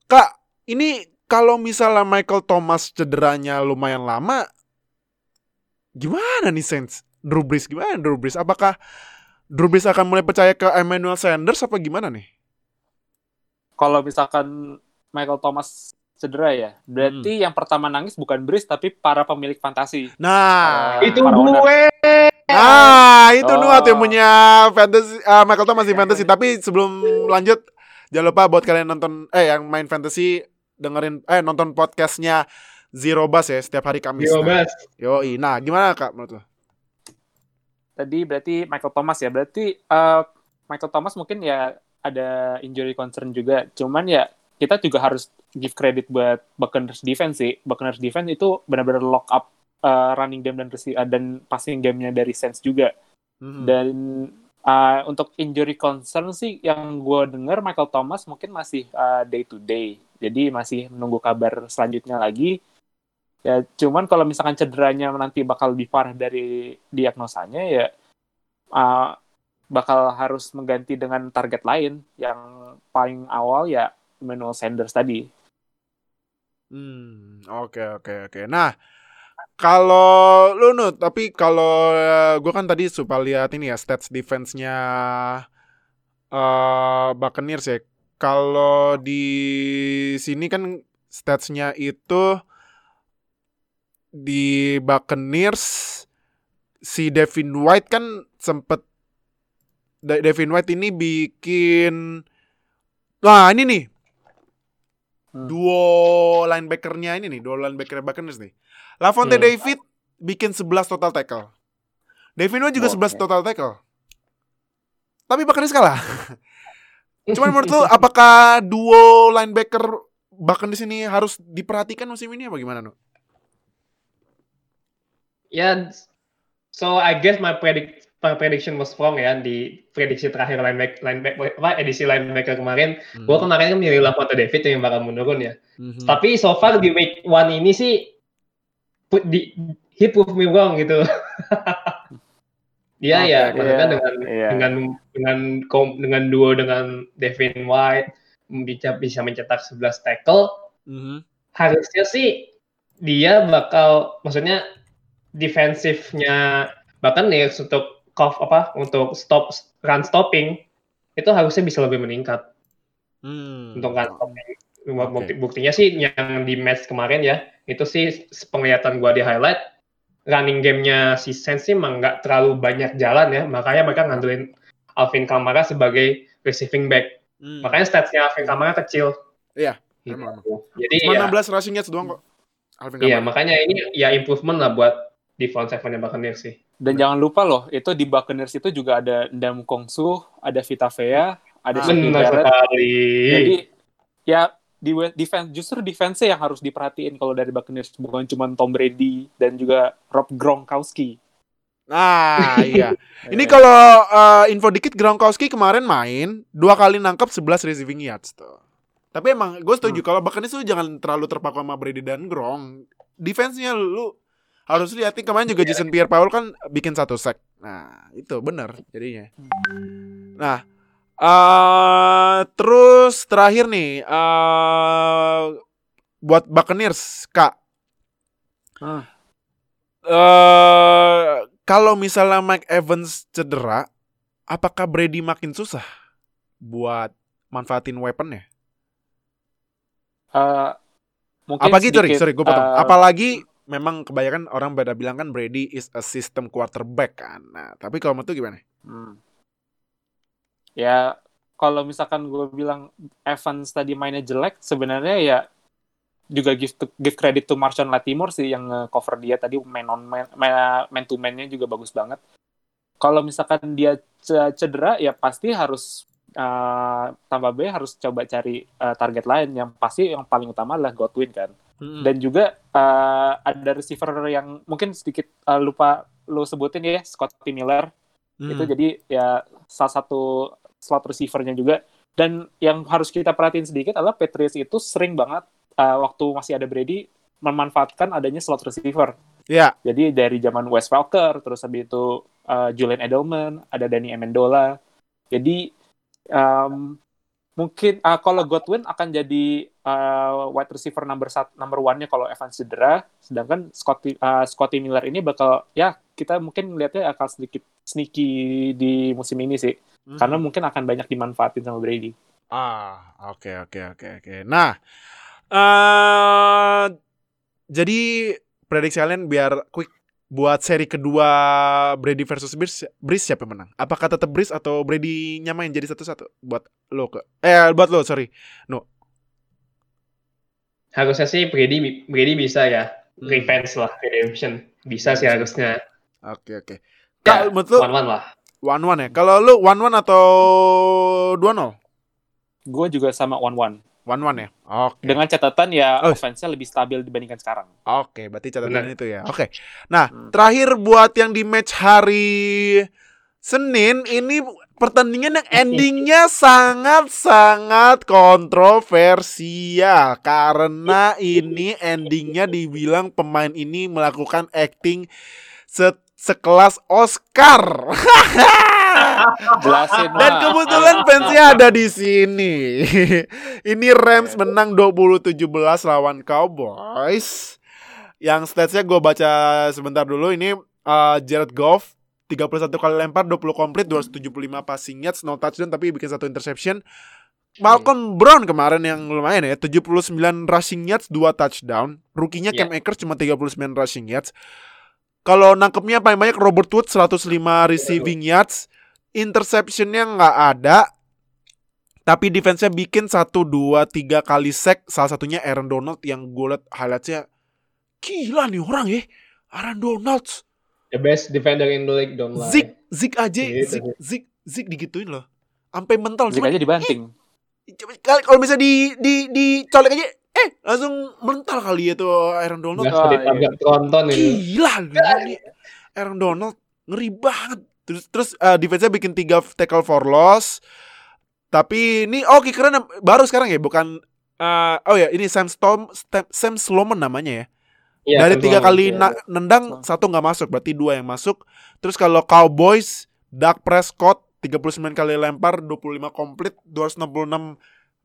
Speaker 2: Kak, ini kalau misalnya Michael Thomas cederanya lumayan lama, gimana nih Saints? Drew Brees gimana Drew Brees? Apakah Drew Brees akan mulai percaya ke Emmanuel Sanders apa gimana nih?
Speaker 4: Kalau misalkan Michael Thomas cedera ya, berarti yang pertama nangis bukan Breeze tapi para pemilik fantasi.
Speaker 2: Nah,
Speaker 4: Eh,
Speaker 3: itu gue
Speaker 2: nah itu
Speaker 4: Oh.
Speaker 2: Nuat yang punya fantasy eh, Michael Thomas di fantasy. Tapi sebelum lanjut, jangan lupa buat kalian nonton eh yang main fantasy dengerin eh nonton podcastnya Zero Bus ya setiap hari Kamis.
Speaker 3: Yo,
Speaker 2: Nah,
Speaker 3: Bas.
Speaker 2: Yoi. Nah, gimana Kak menurut lo?
Speaker 4: Tadi berarti Michael Thomas ya, berarti eh, Michael Thomas mungkin ya ada injury concern juga. Cuman ya kita juga harus give credit buat Buccaneers defense sih. Buccaneers defense itu benar-benar lock up eh, running game dan rece- eh, dan passing game-nya dari Saints juga.
Speaker 2: Mhm.
Speaker 4: Dan uh, untuk injury concern sih yang gue dengar Michael Thomas mungkin masih uh, day to day. Jadi masih menunggu kabar selanjutnya lagi. Ya cuman kalau misalkan cederanya nanti bakal lebih parah dari diagnosanya ya uh, bakal harus mengganti dengan target lain yang paling awal ya Emmanuel Sanders tadi.
Speaker 2: Hmm, oke oke oke. Nah, kalau lu Nut, tapi kalau gue kan tadi suka lihat ini ya stats defense-nya eh Buccaneers ya. Kalau di sini kan stats-nya itu di Buccaneers si Devin White kan sempet Devin White ini bikin Wah ini nih
Speaker 4: Hmm.
Speaker 2: duo linebackernya ini nih, duo linebacker Buccaneers nih. Lavonte
Speaker 3: Hmm.
Speaker 2: David bikin 11 total tackle. Devin White juga 11
Speaker 4: Oke.
Speaker 2: total tackle. Tapi Buccaneers kalah. Cuman menurut lu apakah duo linebacker Buccaneers ini harus diperhatikan musim ini apa gimana, Nu?
Speaker 3: Ya, so I guess my predict my prediction was wrong ya di prediksi terakhir linebacker linebacker apa edisi linebacker kemarin.
Speaker 2: Hmm.
Speaker 3: Gua kemarin kan milih Lavonte David yang bakal menurun ya.
Speaker 2: Mhm.
Speaker 3: Tapi so far di week one ini sih put di he prove me wrong gitu. Dia
Speaker 4: Oke,
Speaker 3: ya
Speaker 4: iya,
Speaker 3: karena kan dengan
Speaker 4: iya.
Speaker 3: dengan dengan dengan duo dengan Devin White bisa bisa mencetak 11 tackle
Speaker 2: Mhm.
Speaker 3: harusnya sih dia bakal maksudnya defensifnya bahkan nih untuk cough apa untuk stop run stopping itu harusnya bisa lebih meningkat
Speaker 2: Hmm.
Speaker 3: untuk run stopping. Bukti, buktinya sih yang di match kemarin ya itu sih penglihatan gua di highlight running game-nya si Saints sih emang nggak terlalu banyak jalan ya makanya mereka ngandelin Alvin Kamara sebagai receiving back
Speaker 2: Hmm.
Speaker 3: makanya statsnya Alvin Kamara kecil
Speaker 2: Iya,
Speaker 3: Gitu.
Speaker 2: emang.
Speaker 3: jadi
Speaker 2: Cuma
Speaker 3: ya,
Speaker 2: 16 rushing yards doang kok. Alvin
Speaker 3: iya
Speaker 2: Kamara.
Speaker 3: makanya ini ya improvement lah buat di front seven-nya Buccaneers sih
Speaker 4: Dan jangan lupa loh, itu di Buccaneers itu juga ada Ndam Kongsu, ada Vita Vea, ada
Speaker 2: Ah.
Speaker 4: Barrett. Jadi ya di defense justru defense yang harus diperhatiin kalau dari Buccaneers bukan cuma Tom Brady dan juga Rob Gronkowski.
Speaker 2: Nah, iya. Ini
Speaker 4: Eh,
Speaker 2: kalau uh, info dikit Gronkowski kemarin main dua kali nangkap 11 receiving yards tuh. Tapi emang gue setuju kalau Buccaneers tuh jangan terlalu terpaku sama Brady dan Gronk. Defense-nya lu harus lihatin kemarin juga Jason Pierre-Paul kan bikin satu sack. Nah, itu bener jadinya. Nah, eh terus terakhir nih eh buat Buccaneers, Kak.
Speaker 4: Hmm.
Speaker 2: eh kalau misalnya Mike Evans cedera, apakah Brady makin susah buat manfaatin weaponnya?
Speaker 4: eh, mungkin
Speaker 2: Apalagi sorry,
Speaker 4: sedikit,
Speaker 2: sorry, gue potong.
Speaker 4: eh,
Speaker 2: Apalagi memang kebanyakan orang pada bilang kan Brady is a system quarterback kan. Nah, tapi kalau menurut gimana?
Speaker 4: Hmm. Ya, kalau misalkan gue bilang Evans tadi mainnya jelek, sebenarnya ya juga give to, give credit to Marshawn Latimore sih yang cover dia tadi man on man, man to man-nya juga bagus banget. Kalau misalkan dia ce- cedera, ya pasti harus uh, tambah B harus coba cari uh, target lain. Yang pasti yang paling utama adalah Godwin kan.
Speaker 2: Hmm.
Speaker 4: Dan juga uh, ada receiver yang mungkin sedikit uh, lupa lo sebutin ya, Scotty Miller
Speaker 2: Hmm.
Speaker 4: itu jadi ya salah satu slot receivernya juga. Dan yang harus kita perhatiin sedikit adalah Patriots itu sering banget uh, waktu masih ada Brady memanfaatkan adanya slot receiver.
Speaker 2: Ya,
Speaker 4: jadi dari zaman Wes Welker terus habis itu uh, Julian Edelman ada Danny Amendola. Jadi um, mungkin uh, kalau Godwin akan jadi uh, wide receiver number sat, number one-nya kalau Evans cedera sedangkan Scotty uh, Scotty Miller ini bakal ya kita mungkin lihatnya akan sedikit sneaky di musim ini sih
Speaker 2: Hmm.
Speaker 4: karena mungkin akan banyak dimanfaatin sama Brady.
Speaker 2: Ah, oke oke oke oke. Nah, eh jadi prediksi kalian biar quick buat seri kedua Brady versus Breeze, Breeze siapa yang menang? Apakah tetap Breeze atau Brady nyamain jadi satu-satu buat lo ke? Eh, buat lo, sorry.
Speaker 3: harusnya sih Brady Brady bisa ya
Speaker 2: Hmm.
Speaker 3: revenge lah redemption bisa sih harusnya
Speaker 2: Oke oke.
Speaker 3: ya,
Speaker 2: Kak, menurut lo
Speaker 3: one one lah
Speaker 2: one one ya? Kalau lo one one atau dua nol?
Speaker 4: Gue juga sama one one
Speaker 2: One one ya. Oke.
Speaker 4: dengan catatan ya
Speaker 2: Oh.
Speaker 4: offense-nya lebih stabil dibandingkan sekarang.
Speaker 2: Oke, berarti catatan
Speaker 3: Benar.
Speaker 2: itu ya. Oke. Nah,
Speaker 4: Hmm.
Speaker 2: terakhir buat yang di match hari Senin ini pertandingan yang endingnya sangat-sangat kontroversial karena ini endingnya dibilang pemain ini melakukan acting se- sekelas Oscar.
Speaker 4: Jelasin
Speaker 2: Dan
Speaker 4: lah.
Speaker 2: kebetulan fansnya ada di sini. Ini Rams menang 20-17 lawan Cowboys. Yang statsnya gue baca sebentar dulu. Ini uh, Jared Goff 31 kali lempar, 20 komplit, 275 passing yards, no touchdown tapi bikin satu interception. Malcolm Brown kemarin yang lumayan ya, 79 rushing yards, 2 touchdown. Rukinya Cam Akers cuma 39 rushing yards. Kalau nangkepnya paling banyak Robert Woods 105 receiving yards, interceptionnya nggak ada. Tapi defense-nya bikin satu, dua, tiga kali sack. Salah satunya Aaron Donald yang gue liat highlights-nya. Gila nih orang ya. Aaron Donald.
Speaker 3: The best defender in the league, don't lie.
Speaker 2: Zik, Zik aja.
Speaker 3: Gitu
Speaker 2: Zik. Zik, Zik digituin loh. Sampai mental.
Speaker 4: Zik
Speaker 2: Cuman,
Speaker 4: aja dibanting.
Speaker 2: Kali- kalau bisa di di dicolek aja eh langsung mental kali ya tuh Aaron Donald
Speaker 4: Oh,
Speaker 3: sedih
Speaker 4: iya.
Speaker 3: tronton
Speaker 2: gila nih Aaron Donald ngeri banget terus terus uh, defense-nya bikin tiga tackle for loss. Tapi ini oh kickernya baru sekarang ya? Bukan uh, oh ya ini Sam Storm Sam Sloman namanya ya?
Speaker 3: Iya,
Speaker 2: dari tiga kali na- nendang satu nggak masuk berarti dua yang masuk. Terus kalau Cowboys Dak Prescott 39 kali lempar 25 komplit 266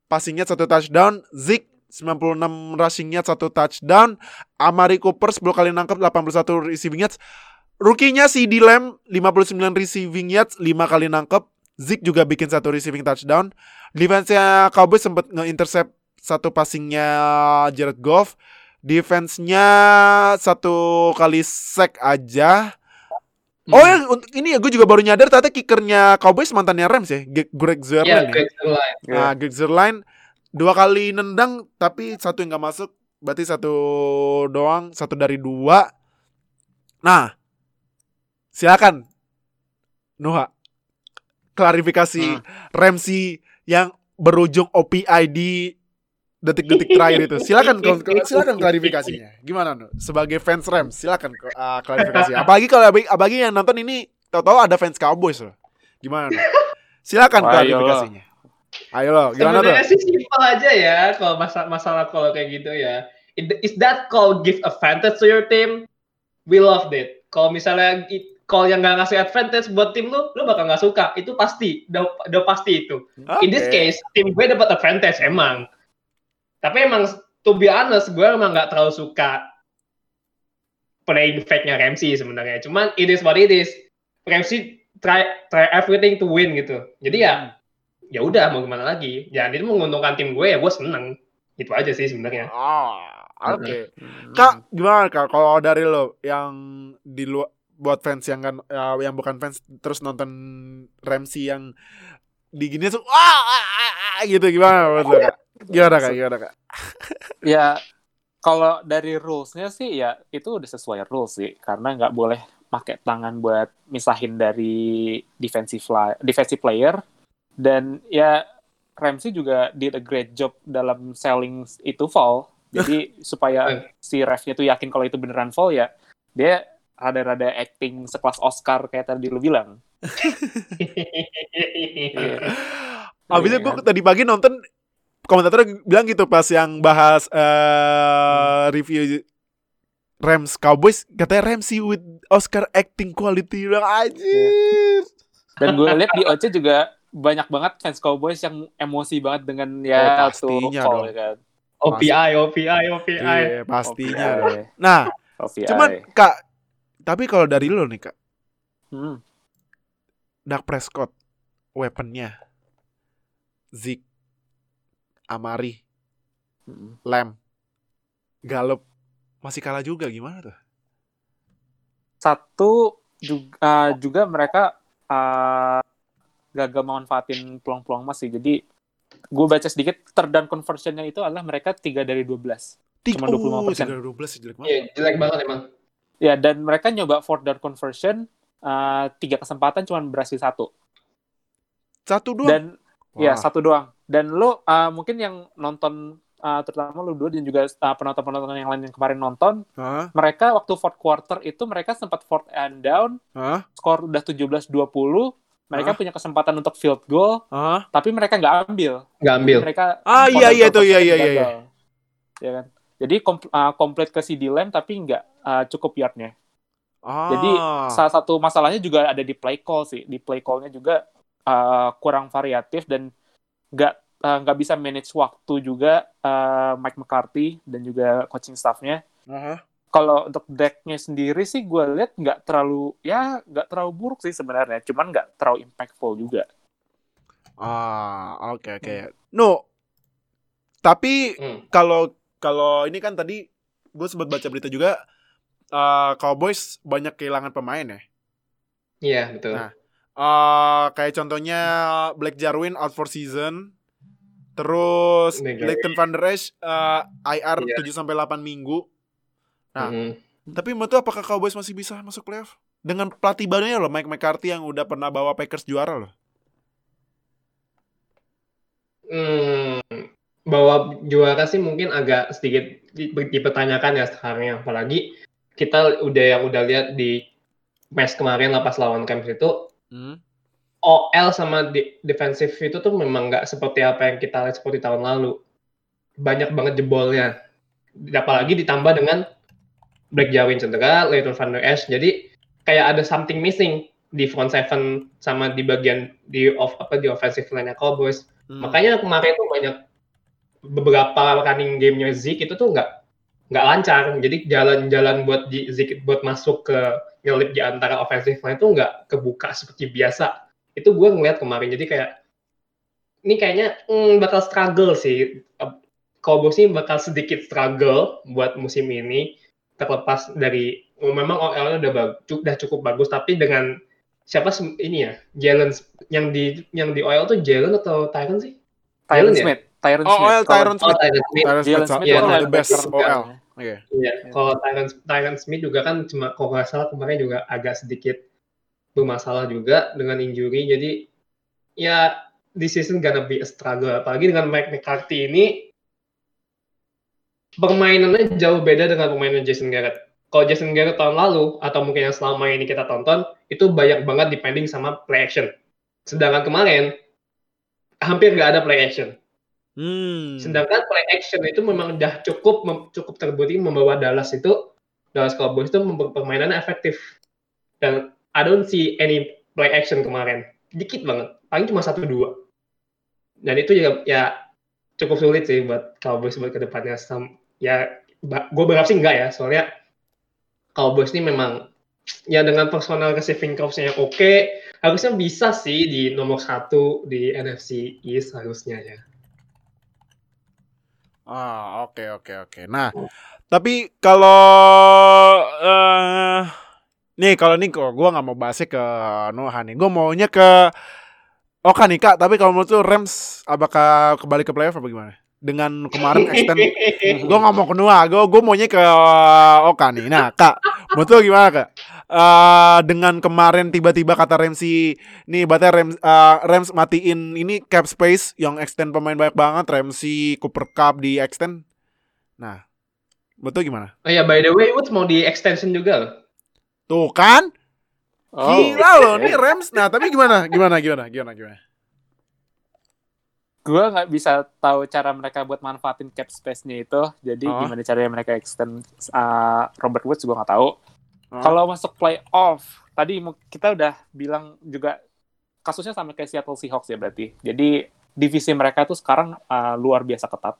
Speaker 2: passing yard satu touchdown. Zeke 96 rushing yard satu touchdown. Amari Cooper 10 kali nangkep 81 receiving yards Rookie-nya si Lamb 59 receiving yards 5 kali nangkep Zeke juga bikin satu receiving touchdown Defense-nya Cowboys sempat nge-intercept satu passingnya Jared Goff Defense-nya satu kali sack aja. Oh ya, untuk ini ya gue juga baru nyadar ternyata kickernya Cowboys mantannya Rams ya, Greg
Speaker 3: Iya,
Speaker 2: Zuerlein ya.
Speaker 3: Greg Zuerlein.
Speaker 2: Nah, Greg Zuerlein dua kali nendang tapi satu yang nggak masuk, berarti satu doang, satu dari dua. Nah, silakan Noah klarifikasi Ramsey yang berujung OPI di detik-detik terakhir itu. Silakan silakan klarifikasinya. Gimana Nuh? Sebagai fans Rams, silakan uh, klarifikasi. Apalagi kalau abangnya yang nonton ini tahu-tahu ada fans Cowboys loh. Gimana Nuh? Silakan
Speaker 4: Ayo
Speaker 2: klarifikasinya. Ayo lo, gimana tuh?
Speaker 3: Sebenarnya sih simpel aja ya kalau masalah masalah kalau kayak gitu ya. Is that call give advantage to your team? We loved it. Kalau misalnya call yang nggak ngasih advantage buat tim lu, lu bakal nggak suka. Itu pasti, udah, udah pasti itu. In this case, tim gue dapat advantage emang. Tapi emang to be honest, gue emang nggak terlalu suka playing fake-nya Ramsey sebenarnya. Cuman it is what it is. Ramsey try try everything to win gitu. Jadi ya ya udah mau gimana lagi. Ya itu menguntungkan tim gue ya gue seneng. Itu aja sih sebenarnya.
Speaker 2: Oh, oke.
Speaker 4: Hmm.
Speaker 2: Kak, gimana Kak kalau dari lo yang di luar buat fans yang kan ya, yang bukan fans terus nonton Ramsey yang di gini tuh wah ah, ah, ah, gitu gimana menurut lo, Kak? Gimana Kak? Gimana Kak?
Speaker 4: Ya kalau dari rulesnya sih ya itu udah sesuai rules sih karena nggak boleh pakai tangan buat misahin dari defensive li- defensive player dan ya Ramsey juga did a great job dalam selling itu fall jadi supaya si refnya tuh yakin kalau itu beneran fall ya dia rada-rada acting sekelas Oscar kayak tadi lu bilang Iya.
Speaker 2: Abisnya
Speaker 4: Iya
Speaker 2: gue
Speaker 4: kan?
Speaker 2: tadi pagi nonton komentator bilang gitu pas yang bahas eh review Rams Cowboys katanya Ramsey with Oscar acting quality bilang anjir.
Speaker 4: dan gue lihat di OC juga banyak banget fans Cowboys yang emosi banget dengan
Speaker 2: Oh,
Speaker 4: ya
Speaker 2: pastinya
Speaker 4: tuh call
Speaker 2: dong.
Speaker 4: ya kan
Speaker 3: OPI, OPI, OPI.
Speaker 2: Iya, pastinya.
Speaker 4: OPI.
Speaker 2: dong. Nah,
Speaker 4: OPI.
Speaker 2: cuman Kak, tapi kalau dari lo nih Kak,
Speaker 4: Hmm.
Speaker 2: Dak Prescott weaponnya Zeke Amari
Speaker 4: Hmm.
Speaker 2: Lamb Gallup masih kalah juga gimana tuh?
Speaker 4: Satu juga, juga mereka uh, gagal memanfaatin peluang-peluang masih. Jadi gue baca sedikit down conversionnya itu adalah mereka 3 dari 12.
Speaker 2: Tiga,
Speaker 4: Cuma 25%.
Speaker 2: Oh, 12 jelek banget.
Speaker 3: Iya, jelek banget emang.
Speaker 4: Ya dan mereka nyoba fourth down conversion uh, tiga kesempatan cuma berhasil satu.
Speaker 2: Satu doang.
Speaker 4: Dan ya
Speaker 2: Wah.
Speaker 4: satu doang. Dan lo uh, mungkin yang nonton uh, terutama lu dua dan juga uh, penonton-penonton yang lain yang kemarin nonton,
Speaker 2: Hah?
Speaker 4: mereka waktu fourth quarter itu mereka sempat fourth and down,
Speaker 2: Hah?
Speaker 4: skor udah 17-20, mereka
Speaker 2: Hah?
Speaker 4: punya kesempatan untuk field goal,
Speaker 2: Hah?
Speaker 4: tapi mereka nggak ambil.
Speaker 3: Nggak ambil.
Speaker 4: Mereka
Speaker 2: Ah iya iya tuh iya iya iya. iya.
Speaker 4: Ya kan? Jadi kom- uh, komplit ke CD Lamb tapi nggak uh, cukup yardnya.
Speaker 2: Ah.
Speaker 4: Jadi salah satu masalahnya juga ada di play call sih. Di play call-nya juga uh, kurang variatif dan nggak uh, nggak bisa manage waktu juga uh, Mike McCarthy dan juga coaching staff-nya.
Speaker 2: Aha.
Speaker 4: Kalau untuk deck-nya sendiri sih gue lihat nggak terlalu ya nggak terlalu buruk sih sebenarnya. Cuman nggak terlalu impactful juga.
Speaker 2: Ah, oke oke. No. Tapi
Speaker 3: Hmm.
Speaker 2: kalau kalau ini kan tadi gue sempat baca berita juga eh, Cowboys banyak kehilangan pemain ya.
Speaker 3: Iya, betul.
Speaker 2: Nah. Eh, kayak contohnya Black Jarwin out for season, Terus Leighton Van Der Esch eh, IR. 7 sampai 8 minggu. Nah,
Speaker 3: Mhm.
Speaker 2: Tapi menurut lu apakah Cowboys masih bisa masuk playoff? Dengan pelatih barunya loh, Mike McCarthy yang udah pernah bawa Packers juara loh.
Speaker 3: Hmm, bahwa juara sih mungkin agak sedikit di- dipertanyakan ya sekarang apalagi kita udah yang udah lihat di match kemarin lah pas lawan Rams itu
Speaker 2: Hmm.
Speaker 3: OL sama di- defensif itu tuh memang nggak seperti apa yang kita lihat seperti tahun lalu banyak banget jebolnya apalagi ditambah dengan Black Jarwin cedera, Leighton Van Der Esch jadi kayak ada something missing di front seven sama di bagian di off apa di offensive line-nya Cowboys
Speaker 2: Hmm.
Speaker 3: Makanya kemarin tuh banyak beberapa running game-nya Zeke itu tuh nggak nggak lancar. Jadi jalan-jalan buat di Zeke buat masuk ke nyelip di antara offensive line itu nggak kebuka seperti biasa. Itu gue ngeliat kemarin. Jadi kayak ini kayaknya hmm, bakal struggle sih. Cowboys ini bakal sedikit struggle buat musim ini terlepas dari oh, memang OL-nya udah bagus, udah cukup bagus tapi dengan siapa ini ya Jalen yang di yang di OL tuh Jalen atau Tyron sih?
Speaker 4: Tyron
Speaker 3: ya?
Speaker 4: Smith. Tyron
Speaker 2: Oh,
Speaker 4: Smith.
Speaker 2: OL
Speaker 4: Kalau-
Speaker 2: Tyron
Speaker 3: Oh
Speaker 2: Smith.
Speaker 3: Tyron Smith.
Speaker 2: Tyron Smith
Speaker 4: Smith
Speaker 2: one of the
Speaker 3: Tyron
Speaker 2: best
Speaker 4: Smith.
Speaker 2: OL. Iya.
Speaker 3: Iya, kalau Tyron Tyron Smith juga kan cuma kalau nggak salah kemarin juga agak sedikit bermasalah juga dengan injury. Jadi ya this season gonna be a struggle. Apalagi dengan Mike McCarthy ini permainannya jauh beda dengan permainan Jason Garrett. Kalau Jason Garrett tahun lalu atau mungkin yang selama ini kita tonton itu banyak banget depending sama play action. Sedangkan kemarin hampir nggak ada play action.
Speaker 2: Hmm.
Speaker 3: Sedangkan play action itu memang udah cukup mem- cukup terbukti membawa Dallas itu Dallas Cowboys itu permainannya efektif. Dan I don't see any play action kemarin. Dikit banget. Paling cuma satu dua. Dan itu ya, ya cukup sulit sih buat Cowboys buat ke depannya. Sam- Ya gue berharap sih enggak ya. Soalnya Cowboys ini memang ya dengan personal receiving corps-nya yang oke, harusnya bisa sih di nomor satu di NFC East harusnya ya.
Speaker 2: Ah, oke oke oke. Nah, tapi kalau eh nih kalau nih kok gua nggak mau bahasnya ke Noah nih. Gue maunya ke Oka nih Kak, tapi kalau menurut lu Rams apakah kembali ke playoff apa gimana? Dengan kemarin extend gue nggak mau ke Noah, gue gue maunya ke Oka nih. Nah, Kak, menurut lu gimana Kak? Eh dengan kemarin tiba-tiba kata Ramsey nih berarti Rams, eh, Rams matiin ini cap space yang extend pemain banyak banget Ramsey Cooper Cup di extend nah betul gimana
Speaker 3: Oh ya, by the way, Woods mau di extension juga loh.
Speaker 2: tuh kan
Speaker 4: Oh,
Speaker 2: gila loh nih Rams nah tapi gimana gimana gimana gimana gimana
Speaker 4: gue nggak bisa tahu cara mereka buat manfaatin cap space-nya itu. Jadi
Speaker 2: Oh.
Speaker 4: gimana caranya mereka extend uh, Robert Woods gue nggak tahu. Kalau masuk playoff, tadi kita udah bilang juga kasusnya sama kayak Seattle Seahawks ya berarti. Jadi divisi mereka tuh sekarang uh, luar biasa ketat.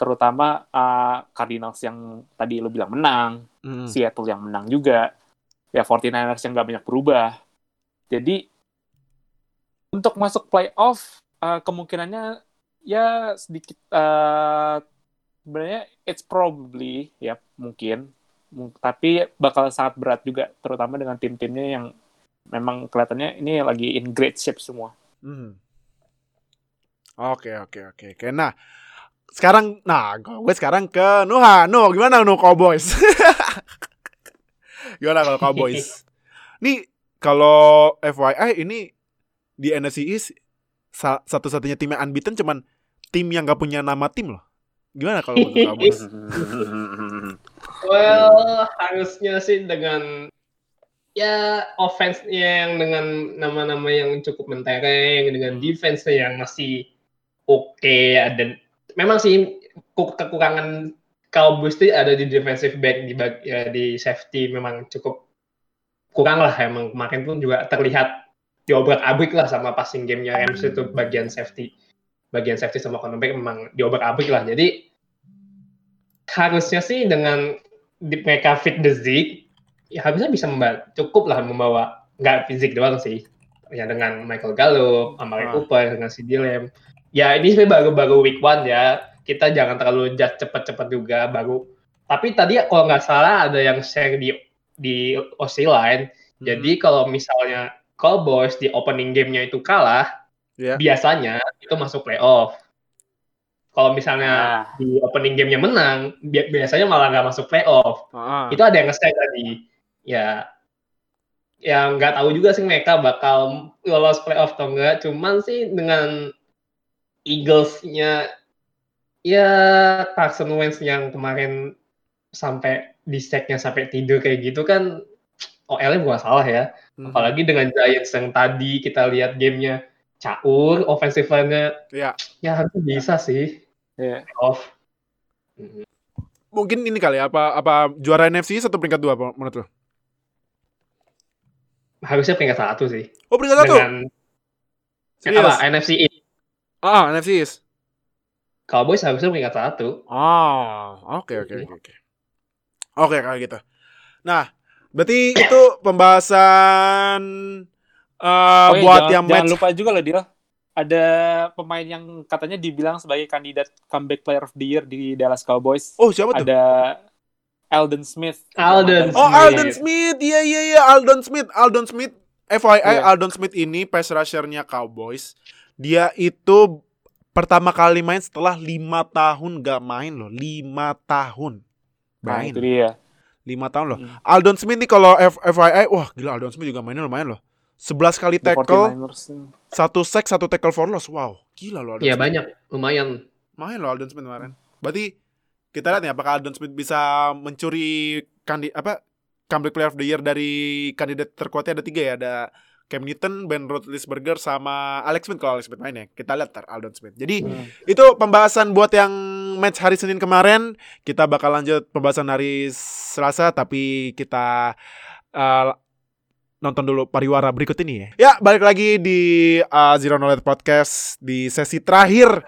Speaker 4: Terutama uh, Cardinals yang tadi lu bilang menang,
Speaker 2: Hmm.
Speaker 4: Seattle yang menang juga, ya 49ers yang nggak banyak berubah. Jadi untuk masuk playoff uh, kemungkinannya ya sedikit uh, sebenarnya it's probably ya mungkin Mung- tapi bakal sangat berat juga terutama dengan tim-timnya yang memang kelihatannya ini lagi in great shape semua.
Speaker 2: Hmm. Oke oke oke oke. Nah sekarang, nah gue sekarang ke Nuha. Nuh gimana Nuh Cowboys? gimana kalau Cowboys? Nih kalau FYI ini di NFC East sa- satu-satunya tim yang unbeaten cuman tim yang gak punya nama tim loh. Gimana kalau Cowboys?
Speaker 3: Well, harusnya sih dengan ya offense-nya yang dengan nama-nama yang cukup mentereng, dengan
Speaker 2: Hmm.
Speaker 3: defense-nya yang masih oke dan memang sih ku- kekurangan Cowboys itu ada di defensive back di bag- ya, di safety memang cukup kurang lah. Emang kemarin pun juga terlihat diobrak-abrik lah sama passing game-nya Rams itu bagian safety bagian safety sama cornerback memang diobrak-abrik lah. Jadi harusnya sih dengan di mereka fit the Zeke ya harusnya bisa membawa cukup lah membawa nggak fisik doang sih. Ya dengan Michael Gallup, Amari
Speaker 2: Ah.
Speaker 3: Cooper dengan si Lamb. Ya ini sebenarnya baru-baru week one ya. Kita jangan terlalu judge cepet-cepet juga baru. Tapi tadi kalau nggak salah ada yang share di di OC line. Jadi kalau misalnya Cowboys di opening game-nya itu kalah
Speaker 2: Ya.
Speaker 3: biasanya itu masuk playoff kalau misalnya
Speaker 4: Nah,
Speaker 3: di opening gamenya menang, bi- biasanya malah nggak masuk playoff.
Speaker 2: Ah.
Speaker 3: Itu ada yang nge tadi. Ya, ya nggak tahu juga sih mereka bakal lolos playoff atau enggak. Cuman sih dengan Eagles-nya, ya Carson Wentz yang kemarin sampai di sack-nya sampai tidur kayak gitu kan, OL-nya bukan salah ya.
Speaker 2: Mhm.
Speaker 3: Apalagi dengan Giants yang tadi kita lihat gamenya caur, offensive line-nya
Speaker 2: Iya.
Speaker 3: ya harusnya bisa sih
Speaker 4: ya.
Speaker 3: off.
Speaker 2: Mungkin ini kali ya, apa apa juara NFC satu peringkat dua menurut lo?
Speaker 3: Harusnya peringkat satu sih.
Speaker 2: Oh peringkat satu.
Speaker 3: Dengan apa NFC East.
Speaker 2: Ah NFC East.
Speaker 3: Cowboys harusnya peringkat satu.
Speaker 2: Oh, oke oke
Speaker 3: Iya.
Speaker 2: oke oke. Oke kalau gitu. Nah, berarti itu pembahasan eh
Speaker 4: Oh iya,
Speaker 2: buat
Speaker 4: jangan,
Speaker 2: yang
Speaker 4: jangan
Speaker 2: match.
Speaker 4: lupa juga loh dia ada pemain yang katanya dibilang sebagai kandidat comeback player of the year di Dallas Cowboys.
Speaker 2: Oh siapa tuh?
Speaker 4: Ada Alden Smith.
Speaker 3: Alden
Speaker 2: Oh
Speaker 3: Smith.
Speaker 2: Aldon Smith, iya iya iya Aldon Smith, Aldon Smith. FYI
Speaker 4: Iya.
Speaker 2: Aldon Smith ini pass rushernya Cowboys. Dia itu pertama kali main setelah lima tahun gak main loh, lima tahun.
Speaker 4: Nah,
Speaker 2: Bayangin,
Speaker 4: itu dia.
Speaker 2: lima tahun loh.
Speaker 4: Hmm.
Speaker 2: Aldon Smith nih kalau F- FYI, wah gila Aldon Smith juga mainnya lumayan loh. 11 kali tackle,
Speaker 4: 49ers.
Speaker 2: satu sack, satu tackle for loss. Wow, gila loh
Speaker 3: Iya banyak, lumayan.
Speaker 2: Main loh Aldon Smith kemarin. Berarti kita lihat nih apakah Aldon Smith bisa mencuri kandi apa comeback player of the year dari kandidat terkuatnya ada tiga ya ada Cam Newton, Ben Roethlisberger sama Alex Smith kalau Alex Smith main ya. Kita lihat ntar Aldon Smith. Jadi
Speaker 4: Hmm.
Speaker 2: itu pembahasan buat yang match hari Senin kemarin. Kita bakal lanjut pembahasan hari Selasa tapi kita uh, nonton dulu pariwara berikut ini ya. Ya, balik lagi di uh, Zero Knowledge Podcast di sesi terakhir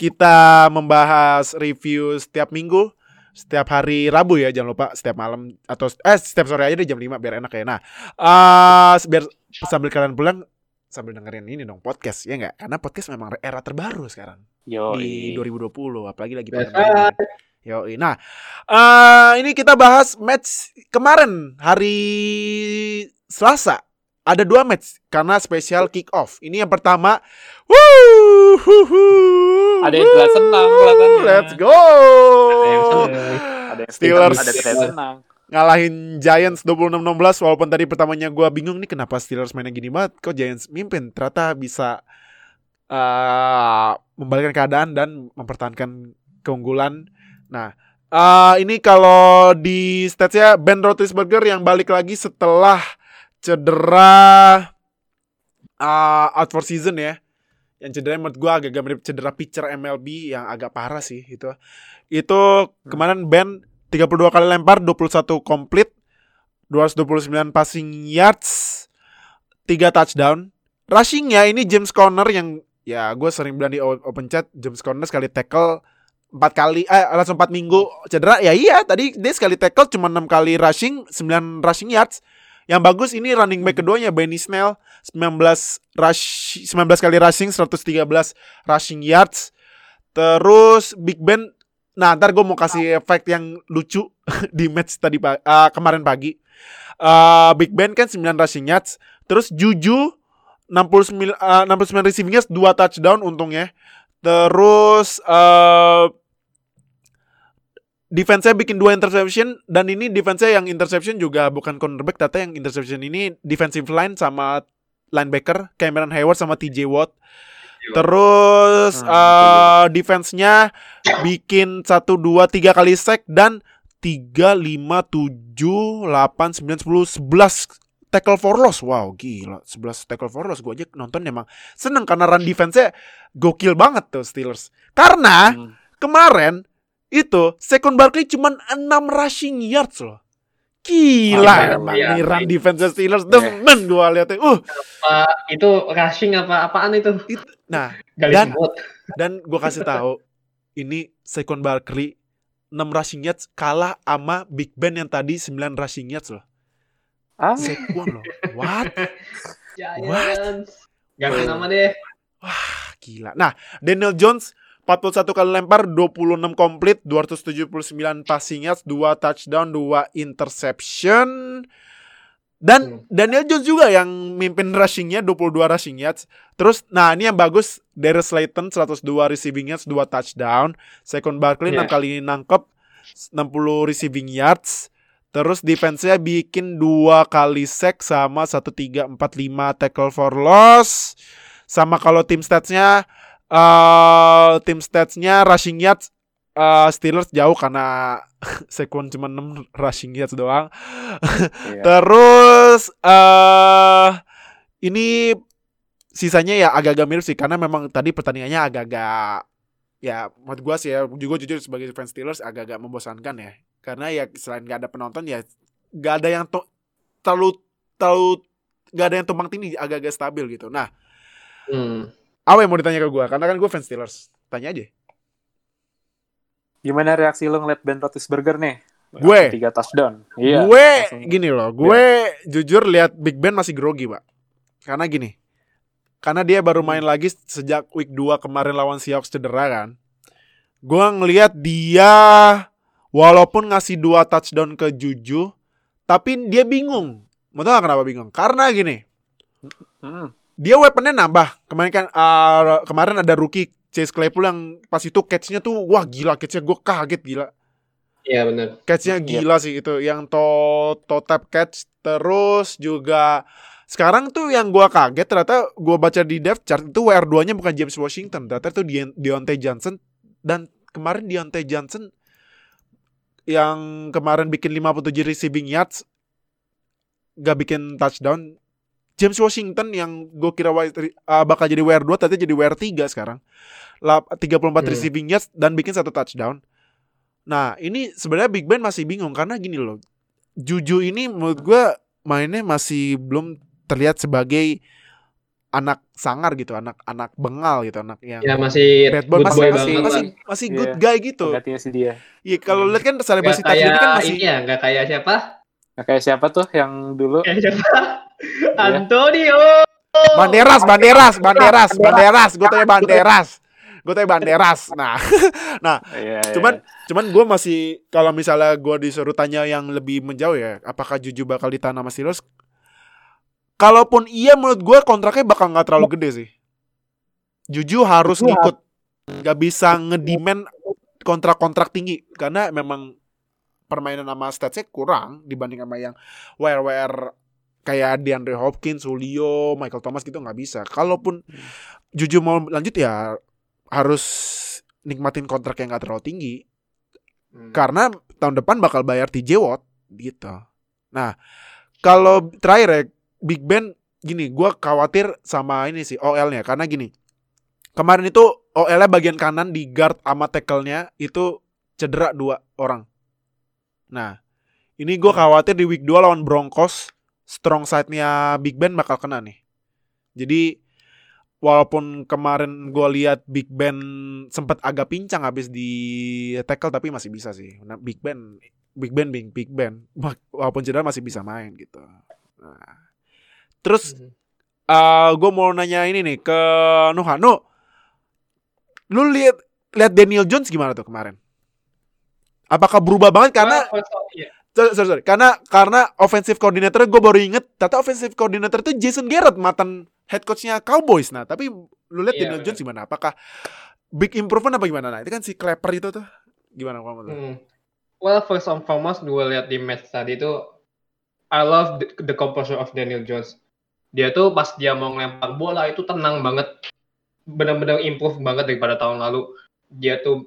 Speaker 2: kita membahas review setiap minggu setiap hari Rabu ya jangan lupa setiap malam atau eh setiap sore aja deh jam 5 biar enak ya. Nah, uh, biar sambil kalian pulang sambil dengerin ini dong podcast ya nggak? Karena podcast memang era terbaru sekarang
Speaker 4: Yo,
Speaker 2: di 2020 apalagi lagi pandemi. Yo, nah eh ini kita bahas match kemarin hari Selasa ada dua match karena spesial kick off. Ini yang pertama, wuh,
Speaker 4: Ada yang terlihat senang kelihatannya.
Speaker 2: Let's go.
Speaker 3: yang senang.
Speaker 2: Steelers.
Speaker 4: ada yang senang.
Speaker 2: ngalahin Giants 26-16 walaupun tadi pertamanya gua bingung nih kenapa Steelers mainnya gini banget kok Giants mimpin ternyata bisa eh membalikkan keadaan dan mempertahankan keunggulan nah eh ini kalau di statsnya Ben Roethlisberger yang balik lagi setelah cedera eh, out for season ya. Yang cedera menurut gua agak-agak mirip cedera pitcher MLB yang agak parah sih itu itu kemarin Ben 32 kali lempar, 21 komplit, 229 passing yards, 3 touchdown. Rushingnya ini James Conner yang ya gue sering bilang di open chat James Conner sekali tackle 4 kali eh langsung 4 minggu cedera. Ya iya tadi dia sekali tackle cuma 6 kali rushing 9 rushing yards yang bagus ini running back keduanya Benny Snell 19 rush 19 kali rushing 113 rushing yards terus Big Ben Nah, ntar gue mau kasih efek yang lucu di match tadi eh, kemarin pagi. Eh, Big Ben kan 9 rushing yards, terus Juju 69 eh, 69 receiving yards, 2 touchdown untungnya. Terus eh defense-nya bikin dua interception dan ini defense-nya yang interception juga bukan cornerback, ternyata yang interception ini defensive line sama linebacker Cameron Hayward sama TJ Watt. Terus
Speaker 4: Ah,
Speaker 2: eh defense-nya bikin 1 2 3 kali sack dan 3 5 7 8 9 10 11 tackle for loss. Wow, gila. 11 tackle for loss. Gue aja nonton emang seneng karena run defense-nya gokil banget tuh Steelers. Karena
Speaker 4: Hmm.
Speaker 2: kemarin itu Second Barkley cuman 6 rushing yards loh. Gila
Speaker 3: Oh,
Speaker 2: emang
Speaker 3: iya.
Speaker 2: nih run defense Steelers
Speaker 4: Iya.
Speaker 2: demen gua liatnya. Uh,
Speaker 3: Pak, itu rushing apa apaan itu?
Speaker 2: nah
Speaker 3: Gali
Speaker 2: Dan-
Speaker 3: sebut.
Speaker 2: dan gua kasih tahu ini Second Barkley 6 rushing yards kalah sama Big Ben yang tadi 9 rushing yards loh.
Speaker 4: Ah,
Speaker 2: Saquon loh. What?
Speaker 3: Giants. Ganti nama deh.
Speaker 2: Wah, gila. Nah, Daniel Jones 41 kali lempar, 26 komplit, 279 passing yards, 2 touchdown, 2 interception. Dan
Speaker 3: Hmm.
Speaker 2: Daniel Jones juga yang mimpin rushingnya 22 rushing yards. Terus nah ini yang bagus Darius Slayton 102 receiving yards 2 touchdown. Second Barkley
Speaker 3: Iya.
Speaker 2: 6 kali nangkep 60 receiving yards. Terus defense-nya bikin dua kali sack sama 1 3 4 5 tackle for loss. Sama kalau tim stats-nya eh tim stats-nya rushing yards eh, Steelers jauh karena Saquon cuma 6 rushing yards doang.
Speaker 4: Iya.
Speaker 2: Terus eh ini sisanya ya agak-agak mirip sih karena memang tadi pertandingannya agak-agak ya menurut gua sih ya juga jujur sebagai fans Steelers agak-agak membosankan ya karena ya selain gak ada penonton ya gak ada yang terlalu terlalu gak ada yang tumpang tindih agak-agak stabil gitu. Nah,
Speaker 3: Hmm.
Speaker 2: Apa yang mau ditanya ke gua? Karena kan gue fans Steelers. Tanya aja.
Speaker 4: Gimana reaksi lo ngeliat Ben Roethlisberger nih?
Speaker 2: Gue?
Speaker 4: Tiga touchdown. Iya.
Speaker 2: gue
Speaker 4: langsung.
Speaker 2: gini loh, gue jujur lihat Big Ben masih grogi, Pak. Karena gini. Karena dia baru main lagi sejak week 2 kemarin lawan Seahawks cedera kan. Gue ngelihat dia walaupun ngasih dua touchdown ke Juju, tapi dia bingung. Mau tau kenapa bingung? Karena gini,
Speaker 4: Hmm.
Speaker 2: Dia weaponnya nambah. Kemarin kan uh, kemarin ada rookie Chase Claypool yang pas itu catch-nya tuh wah gila catch-nya gue kaget gila.
Speaker 3: Iya benar.
Speaker 2: Catch-nya
Speaker 4: Iya.
Speaker 2: gila sih itu yang to to tap catch terus juga sekarang tuh yang gua kaget ternyata gua baca di depth chart itu WR2-nya bukan James Washington, ternyata itu Deon- Deontay Johnson dan kemarin Deontay Johnson yang kemarin bikin 57 receiving yards gak bikin touchdown James Washington yang gue kira wide- uh, bakal jadi WR2 ternyata jadi WR3 sekarang. Lap- 34
Speaker 3: Hmm.
Speaker 2: receiving yards dan bikin satu touchdown. Nah, ini sebenarnya Big Ben masih bingung karena gini loh. Juju ini menurut gue mainnya masih belum terlihat sebagai anak sangar gitu, anak-anak bengal gitu, anak yang
Speaker 3: Ya masih
Speaker 2: bad boy
Speaker 3: good
Speaker 2: masih
Speaker 3: boy
Speaker 2: masih
Speaker 3: banget
Speaker 2: masih, masih
Speaker 4: Iya.
Speaker 2: good guy gitu.
Speaker 4: Si dia.
Speaker 2: Iya, kalau
Speaker 3: Hmm.
Speaker 2: lihat kan selebrasi tadi kan masih
Speaker 3: ini ya, gak kayak siapa?
Speaker 4: Nah, kayak siapa tuh yang dulu?
Speaker 3: Kayak siapa?
Speaker 2: Iya.
Speaker 3: Antonio.
Speaker 2: Banderas, Banderas, Banderas, Banderas, gue tanya Banderas. Gue tanya Banderas. Nah,
Speaker 4: Iya, iya.
Speaker 2: cuman cuman gue masih kalau misalnya gue disuruh tanya yang lebih menjauh ya, apakah Juju bakal ditahan sama Steelers? Kalaupun iya menurut gue kontraknya bakal nggak terlalu gede sih. Juju harus
Speaker 4: Juju
Speaker 2: ngikut, nggak bisa ngedemand kontrak-kontrak tinggi karena memang permainan sama statsnya kurang dibanding sama yang WR kayak DeAndre Hopkins, Julio, Michael Thomas gitu nggak bisa. Kalaupun Juju mau lanjut ya harus nikmatin kontrak yang nggak terlalu tinggi
Speaker 3: Hmm.
Speaker 2: karena tahun depan bakal bayar TJ Watt gitu. Nah, kalau terakhir ya Big Ben gini, gua khawatir sama ini sih OL-nya karena gini. Kemarin itu OL-nya bagian kanan di guard sama tackle-nya itu cedera dua orang. Nah, ini gua khawatir di week 2 lawan Broncos strong side-nya Big Ben bakal kena nih. Jadi walaupun kemarin gue lihat Big Ben sempat agak pincang habis di tackle tapi masih bisa sih. Nah, Big Ben Big Ben Big Big Ben walaupun cedera masih bisa main gitu. Nah. Terus
Speaker 3: Hmm.
Speaker 2: gue mau nanya ini nih ke Nuha. Nu, lu lihat lihat Daniel Jones gimana tuh kemarin? Apakah berubah banget karena
Speaker 3: iya.
Speaker 2: sorry, sorry, sorry. Karena karena offensive coordinator gue baru inget, ternyata offensive coordinator itu Jason Garrett mantan head coachnya Cowboys. Nah, tapi lu lihat
Speaker 3: Iya,
Speaker 2: Daniel. Jones gimana? Apakah big improvement apa gimana? Nah, itu kan si Clapper itu tuh gimana kamu tuh?
Speaker 3: Hmm. Well, first and foremost, gue lihat di match tadi itu, I love the, the composure of Daniel Jones. Dia tuh pas dia mau ngelempar bola itu tenang banget, benar-benar improve banget daripada tahun lalu. Dia tuh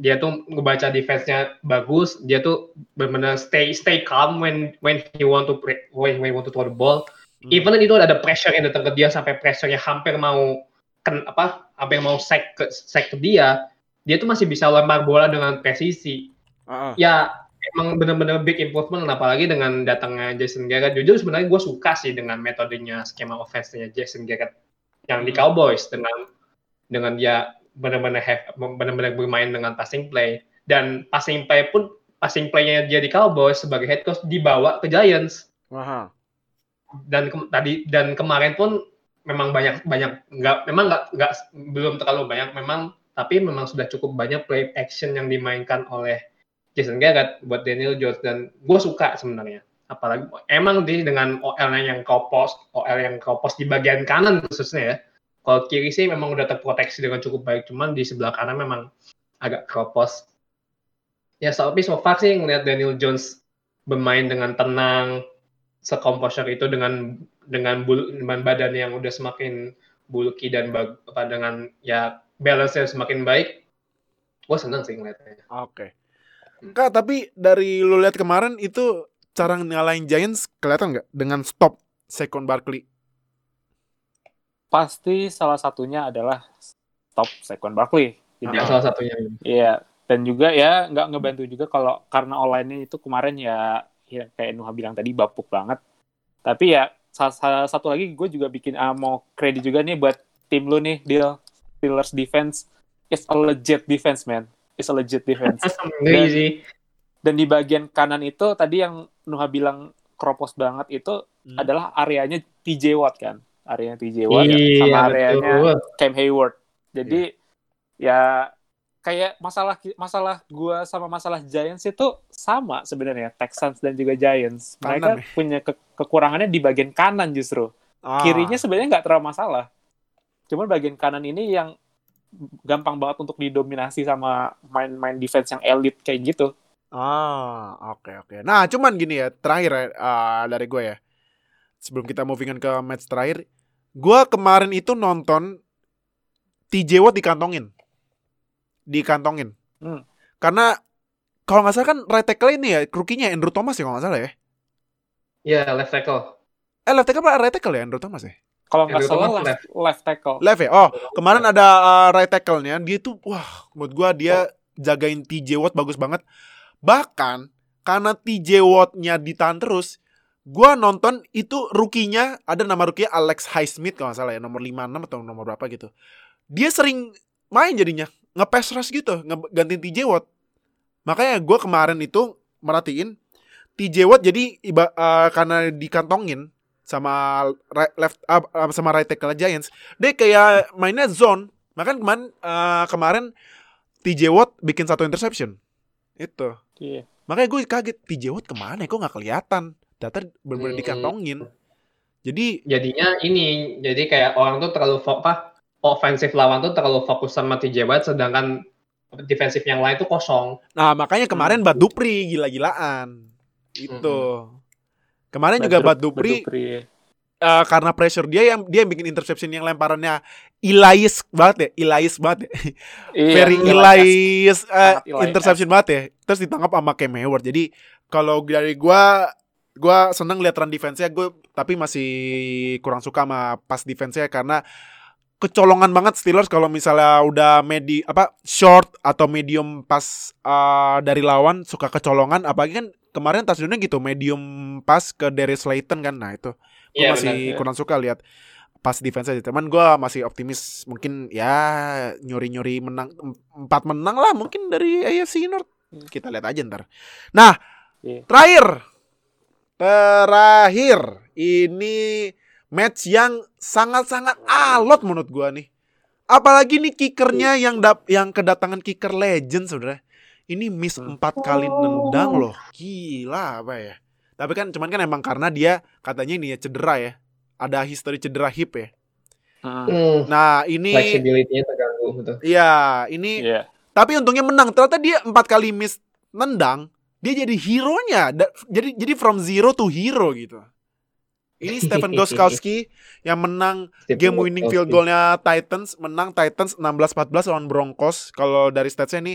Speaker 3: dia tuh ngebaca defense-nya bagus, dia tuh benar-benar stay stay calm when when he want to pre, when, when he want to throw the ball.
Speaker 2: Hmm.
Speaker 3: Even itu ada pressure yang datang ke dia sampai pressure-nya hampir mau ken apa hampir mau sack ke sack ke dia, dia tuh masih bisa lempar bola dengan presisi
Speaker 2: ah.
Speaker 3: ya emang bener-bener big improvement apalagi dengan datangnya Jason Garrett jujur sebenarnya gue suka sih dengan metodenya skema offense-nya Jason Garrett yang di
Speaker 2: Hmm.
Speaker 3: Cowboys dengan dengan dia benar-benar have benar-benar bermain dengan passing play dan passing play pun passing play-nya dia di Cowboys sebagai head coach dibawa ke Giants
Speaker 2: Aha.
Speaker 3: dan ke- tadi dan kemarin pun memang banyak banyak nggak memang nggak nggak belum terlalu banyak memang tapi memang sudah cukup banyak play action yang dimainkan oleh Jason Garrett buat Daniel Jones dan gue suka sebenarnya apalagi emang di dengan OL yang kopos, OL yang kopos di bagian kanan khususnya ya. Kalau kiri sih memang udah terproteksi dengan cukup baik, cuman di sebelah kanan memang agak kropos. Ya, tapi so far sih ngeliat Daniel Jones bermain dengan tenang, sekomposer itu dengan dengan, bul, dengan badan yang udah semakin bulky dan bag, dengan ya balance yang semakin baik. Gue seneng sih ngeliatnya.
Speaker 2: Oke. Kak, tapi dari lu lihat kemarin itu cara ngalahin Giants kelihatan nggak dengan stop Saquon Barkley?
Speaker 4: Pasti salah satunya adalah stop Saquon Barkley.
Speaker 3: Jadi, ya, salah satunya.
Speaker 4: Iya, dan juga ya nggak ngebantu juga kalau karena online itu kemarin ya ya kayak Nuha bilang tadi bapuk banget. Tapi ya salah, salah satu lagi gue juga bikin uh, mau kredit juga nih buat tim lu nih deal Steelers defense is a legit defense man. Is a legit defense.
Speaker 3: dan,
Speaker 4: dan di bagian kanan itu tadi yang Nuha bilang kropos banget itu hmm. adalah areanya TJ Watt kan areanya TJ Watt iya, sama areanya betul. Cam Hayward. Jadi yeah. ya kayak masalah masalah gua sama masalah Giants itu sama sebenarnya Texans dan juga Giants. Mereka kanan, punya ke kekurangannya di bagian kanan justru. Ah. Kirinya sebenarnya nggak terlalu masalah. Cuman bagian kanan ini yang gampang banget untuk didominasi sama main-main defense yang elite kayak gitu.
Speaker 2: Ah, oke okay, oke. Okay. Nah, cuman gini ya, terakhir uh, dari gue ya sebelum kita moving ke match terakhir, gue kemarin itu nonton TJ Watt dikantongin, dikantongin, hmm. karena kalau nggak salah kan right tackle ini ya, rookie-nya Andrew Thomas ya kalau nggak salah ya.
Speaker 3: Iya, yeah, left tackle.
Speaker 2: Eh, left tackle apa right tackle ya Andrew Thomas ya?
Speaker 4: Kalau nggak salah left, left tackle.
Speaker 2: Left ya? Oh, kemarin ada uh, right tackle-nya. Dia tuh, wah, menurut gue dia jagain TJ Watt bagus banget. Bahkan, karena TJ Watt-nya ditahan terus, Gua nonton itu rukinya ada nama rukinya Alex Highsmith kalau nggak salah ya nomor 56 atau nomor berapa gitu. Dia sering main jadinya ngepes rush gitu, gantiin TJ Watt. Makanya gue kemarin itu merhatiin TJ Watt jadi iba, uh, karena dikantongin sama right, left uh, sama right tackle Giants, dia kayak mainnya zone. Makanya kemarin uh, kemarin TJ Watt bikin satu interception. Itu.
Speaker 4: Iya.
Speaker 2: Makanya gue kaget TJ Watt ke mana? Kok nggak kelihatan? Data benar-benar hmm. dikantongin. Jadi
Speaker 3: jadinya ini jadi kayak orang tuh terlalu apa ofensif lawan tuh terlalu fokus sama TJ Watt sedangkan defensif yang lain tuh kosong.
Speaker 2: Nah, makanya kemarin hmm. Bad Dupri gila-gilaan. Itu. Hmm. Kemarin Bad juga Bad Dupri, Uh, karena pressure dia yang dia yang bikin interception yang lemparannya Elias banget ya, Elias banget ya. Iya, Very Elias, uh, interception banget ya. Terus ditangkap sama Cam Hayward. Jadi kalau dari gua gue seneng lihat run defense-nya. Gue tapi masih kurang suka sama pas defense-nya karena kecolongan banget Steelers kalau misalnya udah medi apa short atau medium pas uh, dari lawan suka kecolongan. Apalagi kan kemarin touchdown gitu medium pas ke Darius Slayton kan. Nah itu. Gue yeah, masih benar, iya. kurang suka lihat pas defense aja teman gue masih optimis mungkin ya nyuri-nyuri menang empat menang lah mungkin dari AFC North. Kita lihat aja ntar. Nah yeah. terakhir Terakhir, ini match yang sangat-sangat alot menurut gua nih. Apalagi nih kickernya yang dap yang kedatangan kicker legend saudara. Ini miss empat kali nendang loh. Gila apa ya. Tapi kan cuman kan emang karena dia katanya ini ya cedera ya. Ada history cedera hip ya. Hmm. Nah ini
Speaker 3: flexibility-nya terganggu
Speaker 2: betul. Iya, ini yeah. tapi untungnya menang. Ternyata dia empat kali miss nendang dia jadi hero-nya. Jadi jadi from zero to hero gitu. Ini Stephen Goskowski yang menang game winning field goal-nya Titans, menang Titans 16-14 lawan Broncos. Kalau dari statsnya ini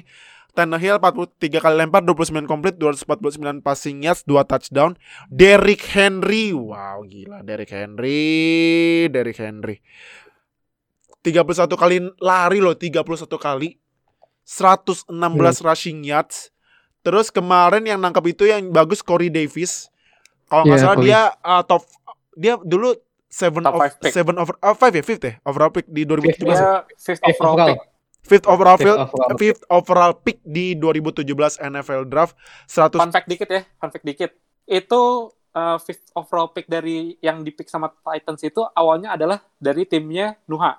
Speaker 2: Tannehill 43 kali lempar, 29 komplit, 249 passing yards, 2 touchdown. Derrick Henry, wow gila Derrick Henry, Derrick Henry. 31 kali lari loh, 31 kali. 116 hmm. rushing yards, Terus kemarin yang nangkap itu yang bagus Corey Davis. Kalau nggak yeah, salah dia uh, top dia dulu seven top of seven over uh, five ya? Fifth ya? Overall pick di 2017
Speaker 4: ya? fifth overall pick.
Speaker 2: Fifth overall fifth overall, fifth overall pick di 2017 NFL draft. 100
Speaker 4: fun fact dikit ya fun fact dikit. Itu uh, fifth overall pick dari yang dipick sama Titans itu awalnya adalah dari timnya Nuha.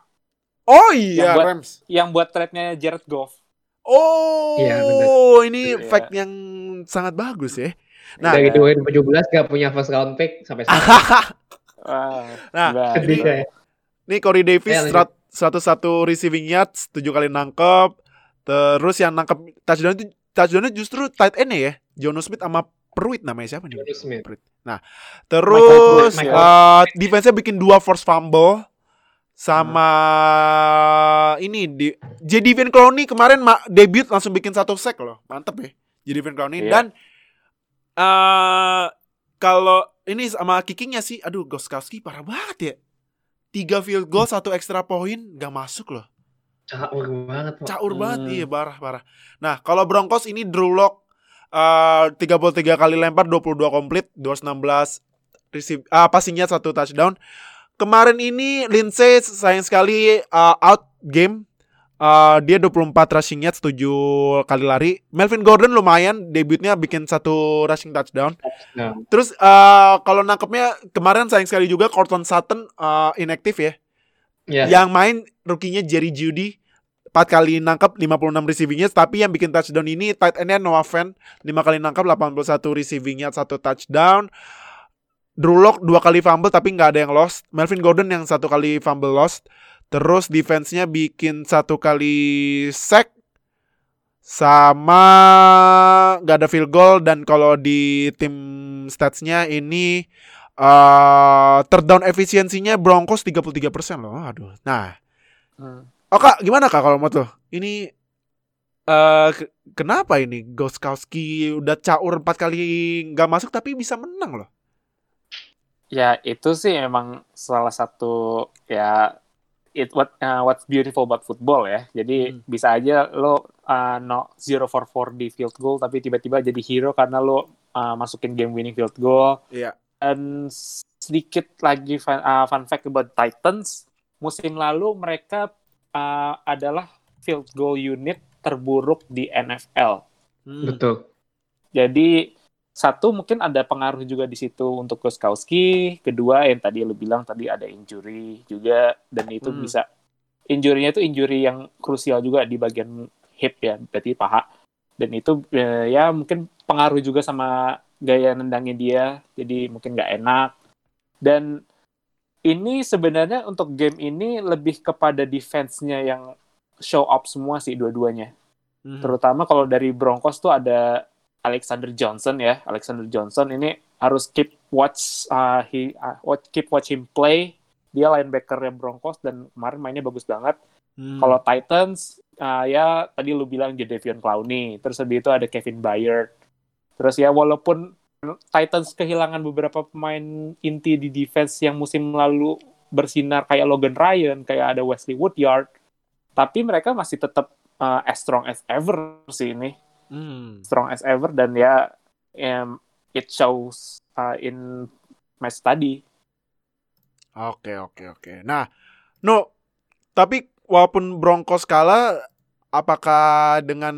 Speaker 2: Oh iya
Speaker 4: yang buat,
Speaker 2: Rams.
Speaker 4: yang buat trade-nya Jared Goff
Speaker 2: Oh, iya, ini iya. fact yang sangat bagus ya. Nah,
Speaker 3: Dari
Speaker 4: ya.
Speaker 3: 2017 gak punya first round pick sampai sekarang.
Speaker 4: Wah,
Speaker 2: Nah.
Speaker 3: Sedih saya.
Speaker 2: Nih Corey Davis
Speaker 3: Ya, lanjut.
Speaker 2: serat- 101 receiving yards, 7 kali nangkep. Terus yang nangkep touchdown itu touchdownnya justru tight end ya. Jono Smith sama Pruitt namanya siapa nih?
Speaker 3: Jono Smith.
Speaker 2: Pruitt. Nah, terus
Speaker 3: Michael-
Speaker 2: uh, defense-nya bikin dua force fumble sama ini di J.D. Van Clowney kemarin ma- debut langsung bikin satu sack loh. Mantep ya. J.D. Van Clowney
Speaker 4: Iya.
Speaker 2: dan eh kalau ini sama kickingnya sih aduh Goskowski parah banget ya. Tiga field goal, satu extra point gak masuk loh.
Speaker 3: Caur banget.
Speaker 2: Caur banget
Speaker 4: Hmm.
Speaker 2: iya parah parah. Nah, kalau Broncos ini Drew Lock eh 33 kali lempar 22 komplit 216 receive ah passingnya satu touchdown. Kemarin ini Lindsay sayang sekali uh, out game. Uh, dia 24 rushing yards 7 kali lari. Melvin Gordon lumayan debutnya bikin satu rushing touchdown.
Speaker 3: Nah,
Speaker 2: Terus uh, kalau nangkepnya kemarin sayang sekali juga Cortland Sutton uh, inaktif ya.
Speaker 3: ya.
Speaker 2: Yang main rookie-nya Jerry Judy 4 kali nangkep 56 receiving yards tapi yang bikin touchdown ini tight end-nya Noah Fant 5 kali nangkep 81 receiving yards 1 touchdown. Drew Lock 2 kali fumble tapi nggak ada yang lost. Melvin Gordon yang satu kali fumble lost. Terus defense-nya bikin satu kali sack sama nggak ada field goal dan kalau di tim statsnya ini uh, third down efisiensinya Broncos 33% loh. Aduh. Nah,
Speaker 4: Hmm.
Speaker 2: Oh kak, gimana kak kalau mau tuh? Ini eh ke- kenapa ini Goskowski udah caur empat kali nggak masuk tapi bisa menang loh?
Speaker 4: Ya itu sih emang salah satu ya it what uh, what's beautiful about football ya. Jadi
Speaker 2: Hmm.
Speaker 4: bisa aja lo uh, no 0 for 4 di field goal tapi tiba-tiba jadi hero karena lo uh, masukin game winning field goal.
Speaker 2: Iya.
Speaker 4: Dan sedikit lagi fun, uh, fun fact about Titans musim lalu mereka uh, adalah field goal unit terburuk di NFL.
Speaker 2: Hmm.
Speaker 3: Betul.
Speaker 4: Jadi satu mungkin ada pengaruh juga di situ untuk Goskowski. Kedua yang tadi lu bilang tadi ada injury juga dan itu
Speaker 2: Hmm.
Speaker 4: bisa injury-nya itu injury yang krusial juga di bagian hip ya, berarti paha. Dan itu eh, ya mungkin pengaruh juga sama gaya nendangnya dia, jadi mungkin nggak enak. Dan ini sebenarnya untuk game ini lebih kepada defense-nya yang show up semua sih dua-duanya
Speaker 2: Hmm.
Speaker 4: terutama kalau dari Broncos tuh ada Alexander Johnson ya. Alexander Johnson ini harus keep watch uh, he uh, watch, keep watch him play. Dia linebacker Broncos dan kemarin mainnya bagus banget.
Speaker 2: Hmm.
Speaker 4: kalau Titans uh, ya tadi lu bilang Jadavion Clowney terus habis itu ada Kevin Byard. Terus ya walaupun Titans kehilangan beberapa pemain inti di defense yang musim lalu bersinar kayak Logan Ryan kayak ada Wesley Woodyard tapi mereka masih tetap uh, as strong as ever sih ini
Speaker 2: Hmm.
Speaker 4: strong as ever dan ya em, it shows uh, in match tadi
Speaker 2: Oke oke oke. Nah, no, tapi walaupun Broncos kalah, apakah dengan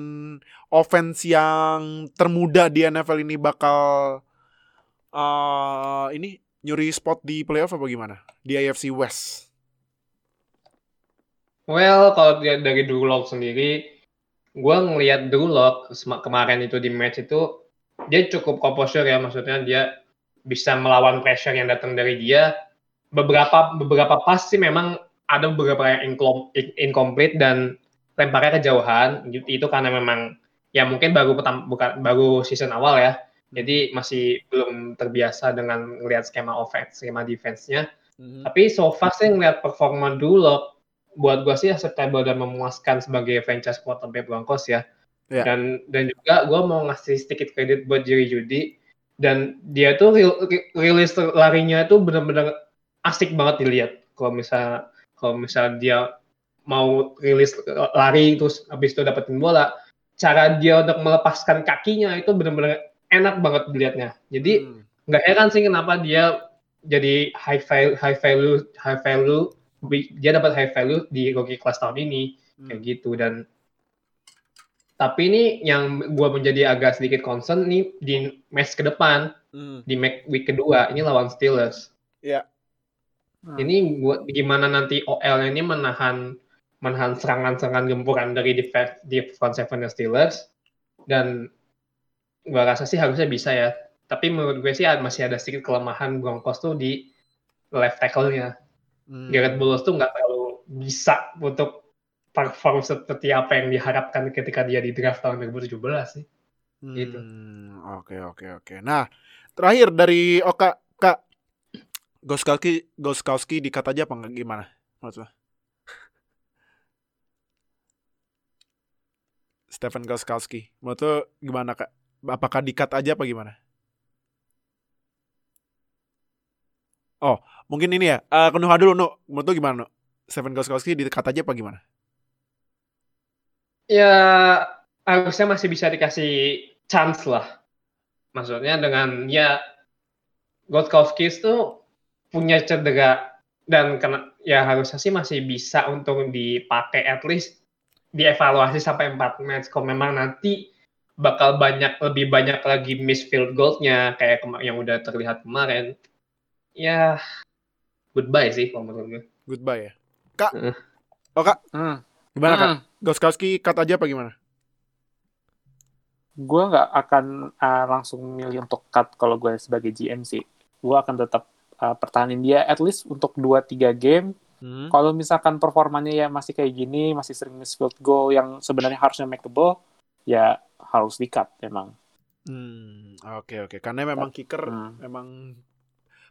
Speaker 2: offense yang termuda di NFL ini bakal eh ini nyuri spot di playoff apa gimana? Di AFC West.
Speaker 3: Well, kalau dia dari Drew Lock sendiri, gue ngelihat Drew Lock kemarin itu di match itu dia cukup composure ya, maksudnya dia bisa melawan pressure yang datang dari dia. Beberapa beberapa pas sih memang ada beberapa yang incom- in- incomplete dan lemparnya kejauhan. Itu karena memang ya mungkin baru pertama bukan baru season awal ya. Jadi masih belum terbiasa dengan melihat skema offense, skema defense-nya. Tapi so far sih ngeliat performa dulu buat gua sih acceptable dan memuaskan sebagai franchise quarterback Broncos ya.
Speaker 2: Ya.
Speaker 3: Dan dan juga gua mau ngasih sedikit kredit buat Jerry Judy dan dia tuh rilis larinya tuh benar-benar asik banget dilihat. Kalau misal kalau misal dia mau rilis lari terus habis itu dapetin bola, cara dia untuk melepaskan kakinya itu benar-benar enak banget dilihatnya. Jadi
Speaker 2: Hmm.
Speaker 3: nggak heran sih kenapa dia jadi high value high value high value dia dapat high value di rookie class tahun ini
Speaker 2: Hmm.
Speaker 3: kayak gitu dan tapi ini yang gua menjadi agak sedikit concern nih di match ke depan
Speaker 2: Hmm.
Speaker 3: di match week kedua ini lawan Steelers
Speaker 2: Iya.
Speaker 4: Hmm.
Speaker 3: ini gua gimana nanti OL ini menahan menahan serangan-serangan gempuran dari defense di front seven Steelers dan gua rasa sih harusnya bisa ya Tapi menurut gue sih masih ada sedikit kelemahan Broncos tuh di left tackle-nya.
Speaker 2: Hmm.
Speaker 3: Garrett Bowles tuh nggak terlalu bisa untuk perform seperti apa yang diharapkan ketika dia di draft tahun 2017 sih. gitu.
Speaker 2: Hmm, Oke oke oke. Nah terakhir dari Oka Kak Goskowski Goskowski dikat aja apa gimana? Lo? Stephen Goskowski. Menurut lo gimana kak? Apakah dikat aja apa gimana? Oh, mungkin ini ya. Eh ke Nuha dulu, Nu. Menurut lo gimana, Nu? Stephen Goskowski dikat aja apa gimana?
Speaker 3: Ya harusnya masih bisa dikasih chance lah. Maksudnya dengan ya Gotkowski itu punya cedera dan kena ya harusnya sih masih bisa untuk dipakai at least dievaluasi sampai 4 match. Kalau memang nanti bakal banyak lebih banyak lagi miss field goal-nya kayak yang udah terlihat kemarin. Ya goodbye sih kalau menurut gue.
Speaker 2: Goodbye ya. Kak.
Speaker 3: Heeh.
Speaker 2: Oh, Kak.
Speaker 4: Hmm.
Speaker 2: Gimana, Kak?
Speaker 4: Hmm.
Speaker 2: Goskowski cut aja apa gimana?
Speaker 4: gue nggak akan uh, langsung milih untuk cut kalau gue sebagai GM sih. Gue akan tetap uh, pertahanin dia at least untuk 2-3 game.
Speaker 2: Hmm.
Speaker 4: Kalau misalkan performanya ya masih kayak gini, masih sering miss field goal yang sebenarnya harusnya makeable, ya harus di-cut memang.
Speaker 2: Hmm, oke oke. Karena memang kicker
Speaker 4: Hmm.
Speaker 2: memang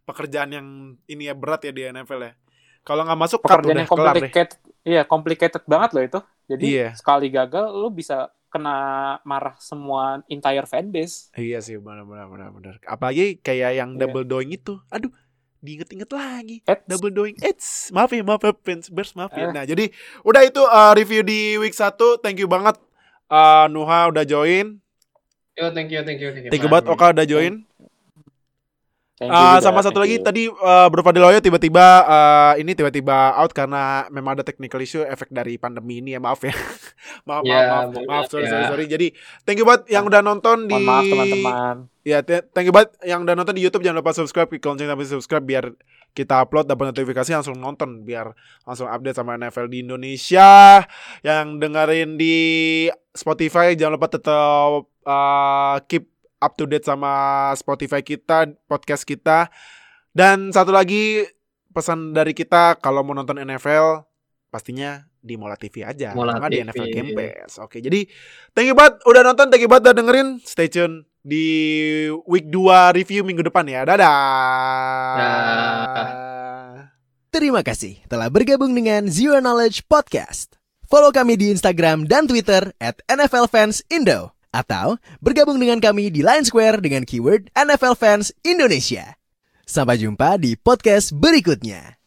Speaker 2: pekerjaan yang ini ya berat ya di NFL ya. Kalau nggak masuk cut
Speaker 4: Pekerjaan
Speaker 2: udah
Speaker 4: yang complicated, iya complicated banget loh itu. Jadi
Speaker 2: Iya.
Speaker 4: sekali gagal, lu bisa kena marah semua entire fanbase.
Speaker 2: Iya sih benar benar benar benar. Apalagi kayak yang
Speaker 4: Iya.
Speaker 2: double doing itu. Aduh, diinget-inget lagi. Double doing. Eits, maaf ya, maaf ya fans Bears, maaf ya.
Speaker 4: Eh.
Speaker 2: Nah, jadi udah itu uh, review di week 1. Thank you banget uh, Nuha udah join.
Speaker 3: Yo, thank you, thank you, thank you.
Speaker 2: Thank you banget Oka udah join.
Speaker 4: Thank juga,
Speaker 2: sama satu lagi
Speaker 4: you.
Speaker 2: tadi uh, Bro Fadiloyo tiba-tiba uh, ini tiba-tiba out karena memang ada technical issue efek dari pandemi ini ya maaf ya. maaf,
Speaker 3: Ya,
Speaker 2: maaf, maaf, maaf, sorry,
Speaker 3: ya.
Speaker 2: sorry, sorry. Jadi thank you banget yang udah nonton di
Speaker 4: maaf teman-teman.
Speaker 2: Ya, th- thank you banget yang udah nonton di YouTube jangan lupa subscribe, klik lonceng sampai subscribe biar kita upload dapat notifikasi langsung nonton biar langsung update sama NFL di Indonesia. Yang dengerin di Spotify jangan lupa tetap uh, keep up to date sama Spotify kita, podcast kita. Dan satu lagi pesan dari kita kalau mau nonton NFL pastinya di Mola TV aja,
Speaker 3: Mola
Speaker 2: nggak di
Speaker 3: TV.
Speaker 2: NFL Game Pass. Oke, jadi thank you banget udah nonton, thank you banget udah dengerin. Stay tune di week 2 review minggu depan ya. Dadah.
Speaker 1: Terima kasih telah bergabung dengan Zero Knowledge Podcast. Follow kami di Instagram dan Twitter at NFL Fans Indo. Atau bergabung dengan kami di Line Square dengan keyword NFL Fans Indonesia. Sampai jumpa di podcast berikutnya.